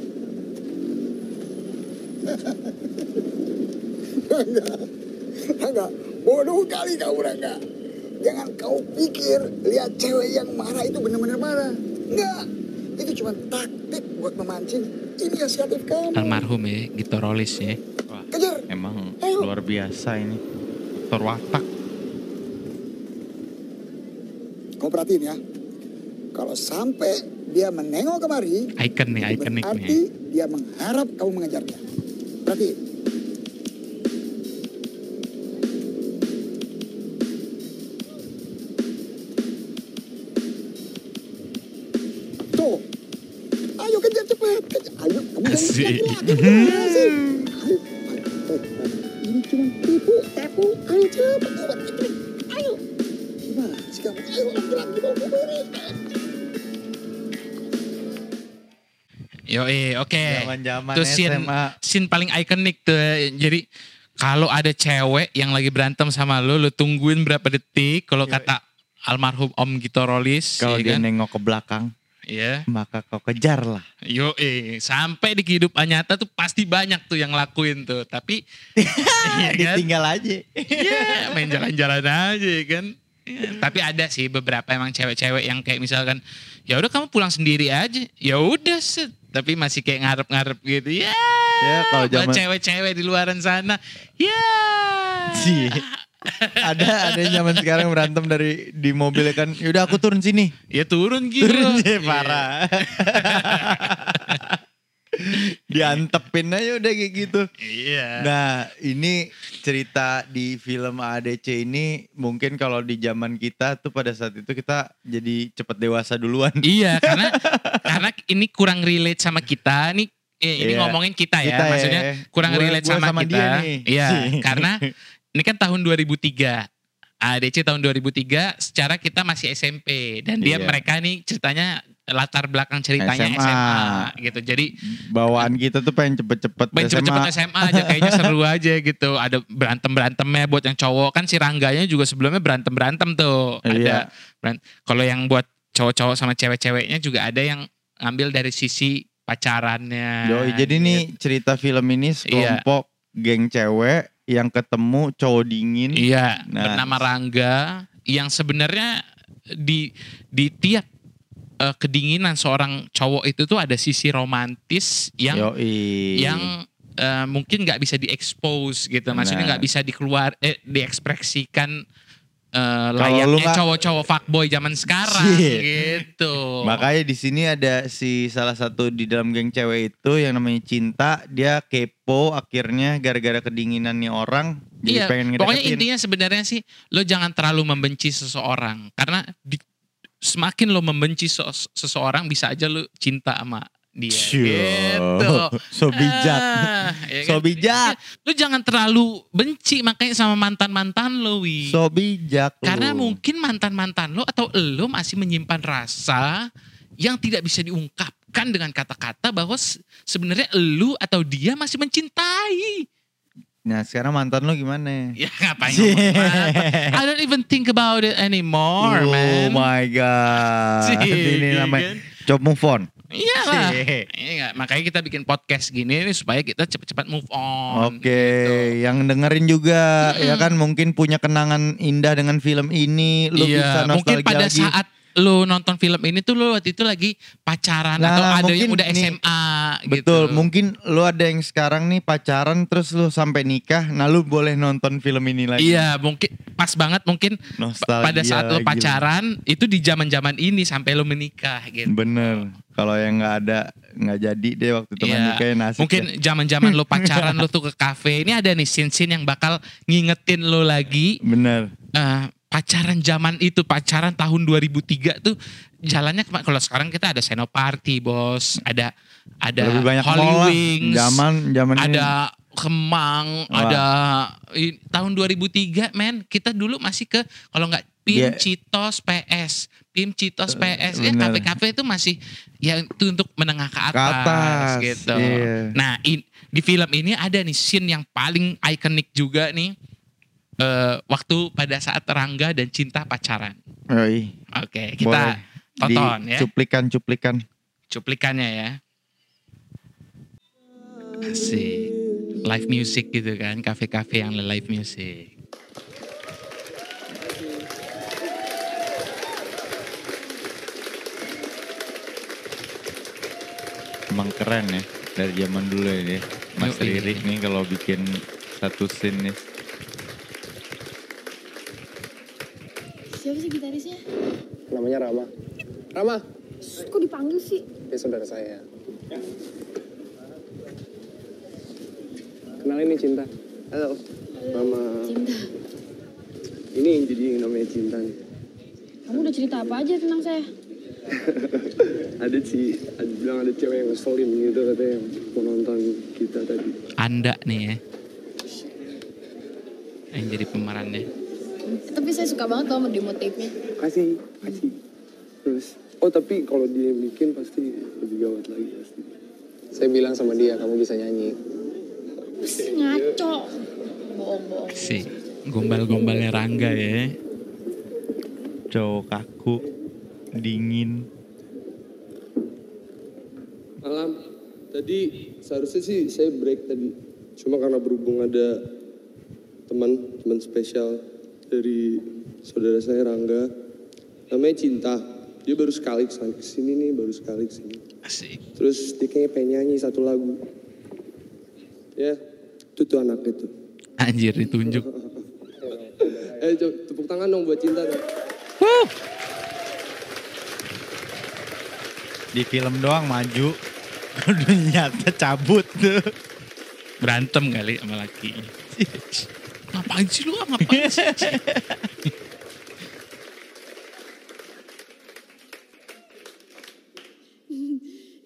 Rangga, bodoh kali kau Rangga. Jangan kau pikir lihat cewek yang marah itu benar-benar marah. Enggak, itu cuma taktik buat memancing inisiatif kamu. Almarhum ya, Gito Rolis ya. Kejar. Emang Ayo. luar biasa ini. Dokter watak. Kau perhatiin ya. Kalau sampai dia menengok kemari, Icon nih, itu ikonik berarti nih. dia mengharap kamu mengejarnya. Perhatiin. Sih? Ayo, ayo, ayo, ayo. Ini cuma tipu, tipu. Ayo cepat, cepat, cepat. Ayo. Gimana sih kamu? Ayo laki-laki mau beri. Yoi, oke. Zaman-zaman Itu scene, SMA. scene paling ikonik tuh. Jadi kalau ada cewek yang lagi berantem sama lu, lu tungguin berapa detik. Kalau kata almarhum Om Gito Rolis, Kalau ya dia kan? nengok ke belakang, Iya. maka kau kejar lah. Yo, eh, sampai di kehidupan nyata tuh pasti banyak tuh yang lakuin tuh. Tapi, <laughs> iya kan? Ditinggal aja. Iya, main jalan-jalan aja ya kan. Iya, Tapi ada sih beberapa emang cewek-cewek yang kayak misalkan, ya udah kamu pulang sendiri aja. Ya udah set. Tapi masih kayak ngarep-ngarep gitu. Ya, Ya kalau zaman cewek-cewek di luaran sana. Ya. Sih. Ada ada zaman sekarang berantem dari di mobil kan. Yaudah aku turun sini. Ya turun gitu. Turun Iya. sih parah. <laughs> Diantepin aja udah kayak gitu. Iya. Nah ini cerita di film ADC ini mungkin kalau di zaman kita tuh pada saat itu kita jadi cepet dewasa duluan. Iya, <laughs> karena karena ini kurang relate sama kita nih. Eh, ini Iya. ngomongin kita ya, Kita ya. maksudnya kurang Gua- relate gua sama, sama kita. dia nih. Iya, karena <laughs> ini kan tahun 2003. ADC tahun 2003 secara kita masih SMP dan dia Iya. mereka nih ceritanya latar belakang ceritanya SMA. SMA, gitu. Jadi Bawaan kita tuh pengen cepet-cepet main cepet-cepet SMA aja kayaknya seru aja gitu. Ada berantem-berantemnya buat yang cowok kan si Rangganya juga sebelumnya berantem-berantem tuh. Ada Iya. beran- kalau yang buat cowok-cowok sama cewek-ceweknya juga ada yang ngambil dari sisi pacarannya. Yoi, jadi nih cerita film ini sekelompok geng cewek yang ketemu cowok dingin. Iya, Nah. bernama Rangga yang sebenarnya di di tiap eh, kedinginan seorang cowok itu tuh ada sisi romantis yang Yoi. yang eh, mungkin nggak bisa diekspos gitu. Maksudnya Nah. nggak bisa dikeluar eh diekspresikan lu layaknya cowok-cowok fuckboy zaman sekarang Iya. gitu. Makanya di sini ada si salah satu di dalam geng cewek itu yang namanya Cinta, dia kepo akhirnya gara-gara kedinginan nih orang jadi Iya, pengen pokoknya ngedeketin. intinya sebenarnya sih lo jangan terlalu membenci seseorang karena di, semakin lo membenci se- seseorang bisa aja lo cinta sama dia Cio. gitu. <laughs> So bijak. Ah, ya So kan? bijak. Lo jangan terlalu benci makanya sama mantan-mantan lo, Wi. So bijak lu. Karena mungkin mantan-mantan lo atau lo masih menyimpan rasa yang tidak bisa diungkapkan dengan kata-kata bahwa se- sebenarnya lo atau dia masih mencintai. Nah sekarang mantan lu gimana? Ya ngapain ngomong mantan? <laughs> I don't even think about it anymore, oh man. my god. <laughs> Ini namanya kan? Coba move on. Iya lah. Iya, makanya kita bikin podcast gini nih supaya kita cepet-cepet move on. Oke, gitu. yang dengerin juga ya kan mungkin punya kenangan indah dengan film ini, lu bisa Iya, mungkin nostalgia pada lagi. saat lu nonton film ini tuh lu waktu itu lagi pacaran Nah, atau ada yang udah nih, SMA Betul, gitu. mungkin lu ada yang sekarang nih pacaran terus lu sampai nikah, nah lu boleh nonton film ini lagi. Iya, mungkin pas banget mungkin Nostalgia pada saat lu pacaran itu di zaman-zaman ini sampai lu menikah gitu. Bener. Kalau yang nggak ada nggak jadi deh waktu teman Iya. nikahnya nasib. Mungkin deh. zaman-zaman lu <laughs> pacaran lu tuh ke kafe. Ini ada nih scene-scene yang bakal ngingetin lu lagi bener. eh, pacaran zaman itu, pacaran tahun 2003 tuh jalannya kalau sekarang kita ada Senoparty, Bos. Ada ada Lebih banyak Holy. Wings. Zaman zaman ini. ada Kemang, Wah. ada i- tahun 2003 men, kita dulu masih ke kalau nggak PIM Iya. Citos PS, PIM Citos PS, ya kafe-kafe itu masih ya itu untuk menengah ke atas, atas, gitu. iya. Nah, in- di film ini ada nih scene yang paling ikonik juga nih. Eh, waktu pada saat Rangga dan Cinta pacaran. Oke, kita Boleh. tonton Di ya Cuplikan-cuplikan. cuplikannya ya. Asik. Live music gitu kan, kafe-kafe yang live music. Emang keren ya dari zaman dulu ya dia. Mas. Riri nih kalau bikin satu scene nih. Siapa sih gitarisnya? Namanya Rama. Rama, Kok dipanggil sih? dia saudara saya. Kenalin nih Cinta. Halo. Mama. Cinta. Ini yang jadi yang namanya Cinta nih. Kamu udah cerita apa aja tentang saya? <laughs> ada sih, ada bilang ada cewek yang ngeselin gitu katanya mau nonton kita tadi. Anda nih ya. Yang jadi pemerannya. Tapi saya suka banget loh sama demo tape-nya. Kasih, kasih. Terus, oh tapi kalau dia yang bikin pasti lebih gawat lagi pasti. Saya bilang sama dia, kamu bisa nyanyi. Pasti ngaco. Bohong-bohong. Si gombal-gombalnya Rangga ya. Cowok kaku, dingin. Malam. Tadi seharusnya sih saya break tadi. Cuma karena berhubung ada teman teman spesial dari saudara saya Rangga. Namanya Cinta. Dia baru sekali ke sini nih, baru sekali ke sini. Asik. Terus dia kayaknya pengen nyanyi satu lagu. Ya, itu tuh anak itu. Anjir ditunjuk. <laughs> Eh, tepuk tangan dong buat Cinta dong. Di film doang maju. <laughs> Udah nyata cabut tuh. Berantem kali sama laki. <laughs> Ngapain sih lu? Ngapain sih?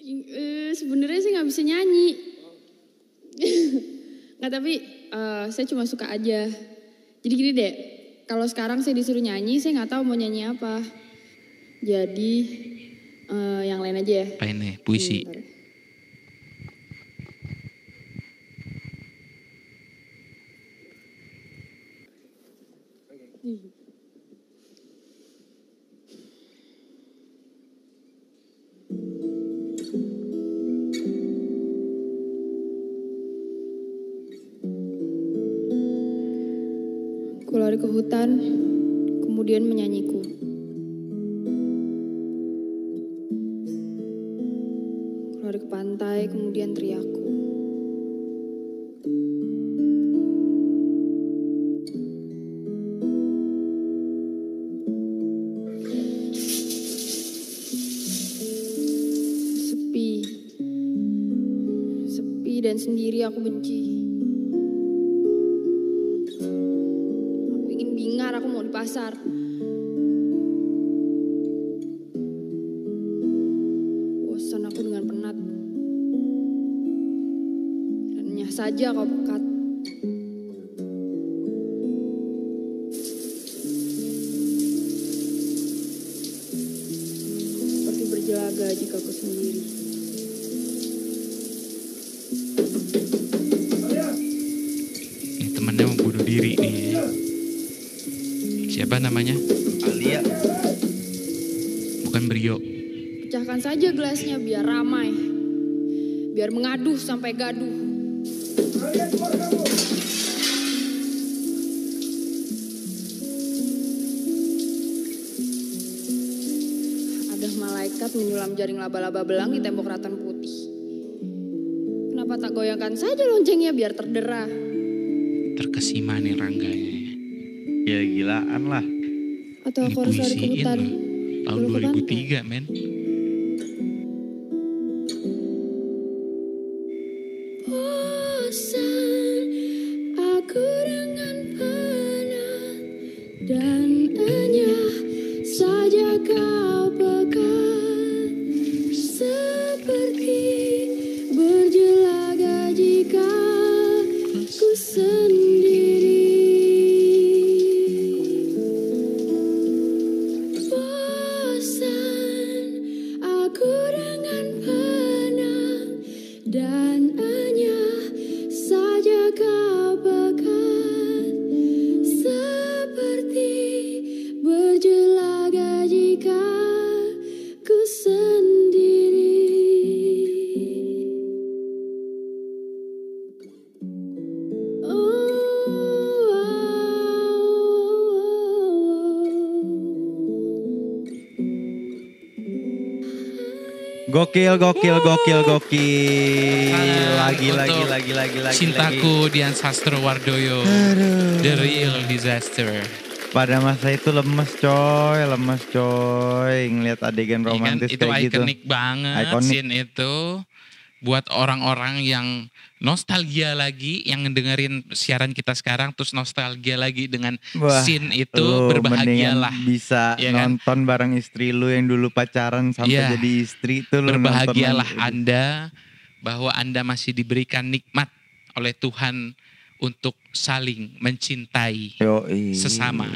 Eh, sebenarnya saya nggak bisa nyanyi. nggak tapi eh, saya cuma suka aja. Jadi gini deh, kalau sekarang saya disuruh nyanyi, saya nggak tahu mau nyanyi apa. Jadi eh, yang lain aja ya. Apa ini? Puisi. Bentar. Sampai gaduh. Ada malaikat menyulam jaring laba-laba belang di tembok ratan putih. Kenapa tak goyangkan saja loncengnya biar terdera? Terkesima nih rangganya. Ya gilaan lah. Atau aku harus lari ke hutan? Tahun Dulu ke pantai. 2003 men. Gokil, gokil, gokil, gokil. Lagi, lagi, lagi, lagi, lagi. Cintaku Dian Sastro Wardoyo. The real disaster. Pada masa itu lemes coy, lemes coy. Ngeliat adegan Iya kan? romantis itu kayak gitu. ikonik banget Ikonik. scene itu buat orang-orang yang nostalgia lagi yang ngedengerin siaran kita sekarang terus nostalgia lagi dengan Wah, scene itu lu berbahagialah bisa Iya kan? nonton bareng istri lu yang dulu pacaran sampai Iya. jadi istri itu lu berbahagialah. Anda bahwa Anda masih diberikan nikmat oleh Tuhan untuk saling mencintai Yoi. sesama.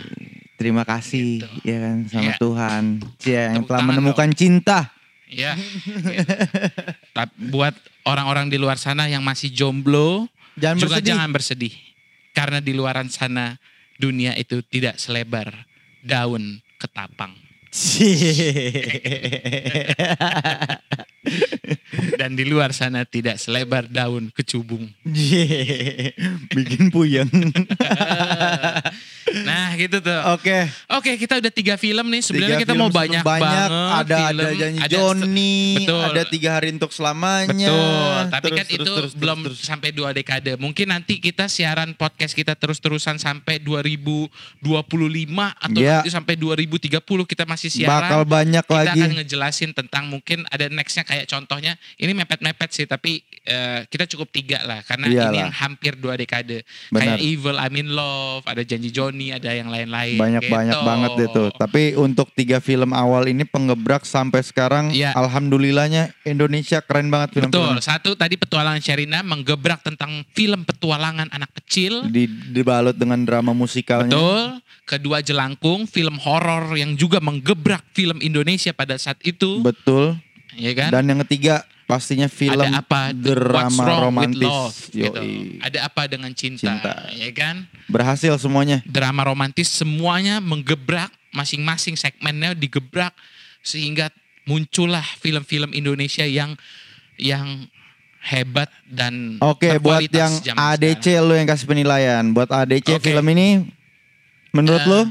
Terima kasih ya kan sama Ya. Tuhan. Cia yang telah menemukan cinta. Ya. Tapi <laughs> buat orang-orang di luar sana yang masih jomblo, Jangan juga bersedih. jangan bersedih. Karena di luaran sana dunia itu tidak selebar daun ketapang. <laughs> Dan di luar sana tidak selebar daun kecubung. Bikin puyeng. <laughs> Nah gitu tuh. Oke. Oke kita udah tiga film nih. Sebenarnya Tiga kita mau banyak, banyak banget ada film. ada janji Ada Joni, Betul. ada tiga hari untuk selamanya. Betul, tapi Terus, kan terus, itu terus, terus, belum terus. sampai dua dekade. Mungkin nanti kita siaran podcast kita terus-terusan sampai 2025 atau Iya. nanti sampai 2030 kita masih siaran. Bakal banyak kita lagi. akan ngejelasin tentang mungkin ada nextnya kayak contohnya ini mepet-mepet sih tapi eh, kita cukup tiga lah karena ini Iyalah. yang hampir dua dekade. Benar. Kayak Evil, I'm in Love, ada Janji Johnny, ada yang lain-lain. banyak gitu. banyak banget deh tuh. Tapi untuk tiga film awal ini penggebrak sampai sekarang, Iya. alhamdulillahnya Indonesia keren banget film Betul. Satu tadi petualangan Sherina menggebrak tentang film petualangan anak kecil. Di, dibalut dengan drama musikalnya. Betul. Kedua Jelangkung, film horor yang juga menggebrak film Indonesia pada saat itu. Betul. Ya kan? Dan yang ketiga pastinya film ada apa drama romantis. Love gitu. Ada apa dengan cinta, Cinta. ya kan? Berhasil semuanya. Drama romantis semuanya menggebrak masing-masing segmennya digebrak sehingga muncullah film-film Indonesia yang yang hebat dan Oke, buat berkualitas yang ADC lu yang kasih penilaian. Buat ADC Oke. film ini menurut Eh, lu?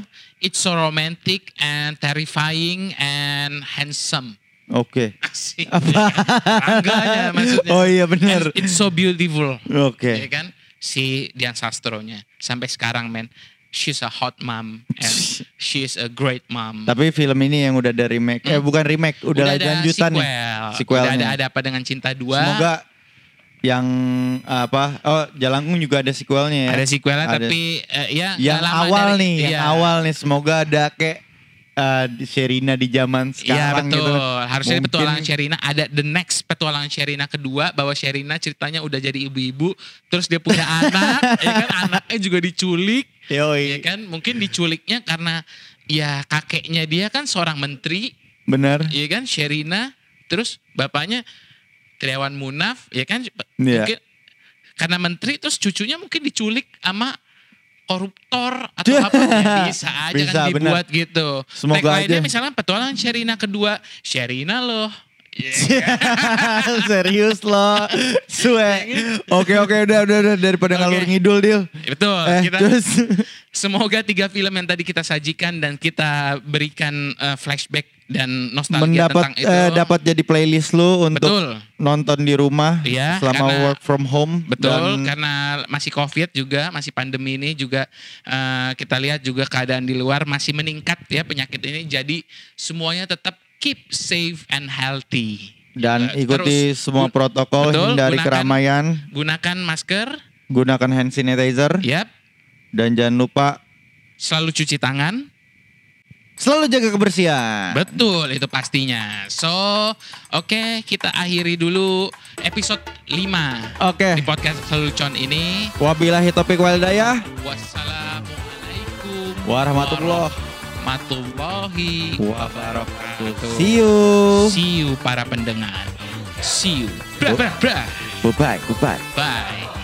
It's so romantic and terrifying and handsome. Oke. Asik. Rangganya maksudnya. Oh iya benar. And it's so beautiful. Oke. Ya kan? Si Dian Sastronya. Sampai sekarang men. She's a hot mom. And <laughs> she's a great mom. Tapi film ini yang udah ada remake, eh bukan remake, udah, Hmm. ada lanjutan sequel. nih. Sequelnya. Udah ada, ada apa dengan cinta dua. Semoga yang apa? Oh, Jalangkung juga ada sequelnya ya. Ada sequelnya Ada. tapi eh, ya yang awal dari- nih, yang iya. awal nih semoga ada kayak di Sherina di zaman Iya sekarang betul. gitu. Harusnya Mungkin- petualangan Sherina ada the next petualangan Sherina kedua bahwa Sherina ceritanya udah jadi ibu-ibu, terus dia punya <laughs> anak, ya kan anaknya juga diculik, Yoi. ya kan mungkin diculiknya karena ya kakeknya dia kan seorang menteri, Bener. ya kan Sherina, terus bapaknya Triawan Munaf, ya kan Iya. mungkin karena menteri terus cucunya mungkin diculik sama koruptor atau apa ya <laughs> bisa aja Bisa, kan bener. dibuat gitu. Semoga Tagline-nya aja. misalnya petualangan Sherina kedua, Sherina loh. Iya. <laughs> Serius lo. Sue. Oke oke udah udah udah daripada ngalur ngidul Dil. Betul. Eh, kita terus semoga tiga film yang tadi kita sajikan dan kita berikan eh, flashback dan nostalgia mendapat tentang itu. eh, dapat jadi playlist lu untuk Betul. nonton di rumah Iya, selama karena- work from home Betul, dan karena masih COVID juga, masih pandemi ini juga eh, kita lihat juga keadaan di luar masih meningkat ya penyakit ini. Jadi semuanya tetap keep safe and healthy. dan Eh, ikuti terus semua protokol betul, hindari gunakan- keramaian, Gunakan masker, gunakan hand sanitizer yap, dan jangan lupa selalu cuci tangan. Selalu jaga kebersihan. Betul, itu pastinya. So, oke kita akhiri dulu episode 5 Oke. di podcast Lelucon ini. Wabillahi taufiq wal hidayah. Wassalamualaikum Warahmatullah. warahmatullahi wabarakatuh. See you. See you para pendengar. See you. Bra bra bra. Bye bye. Bye bye. Bye.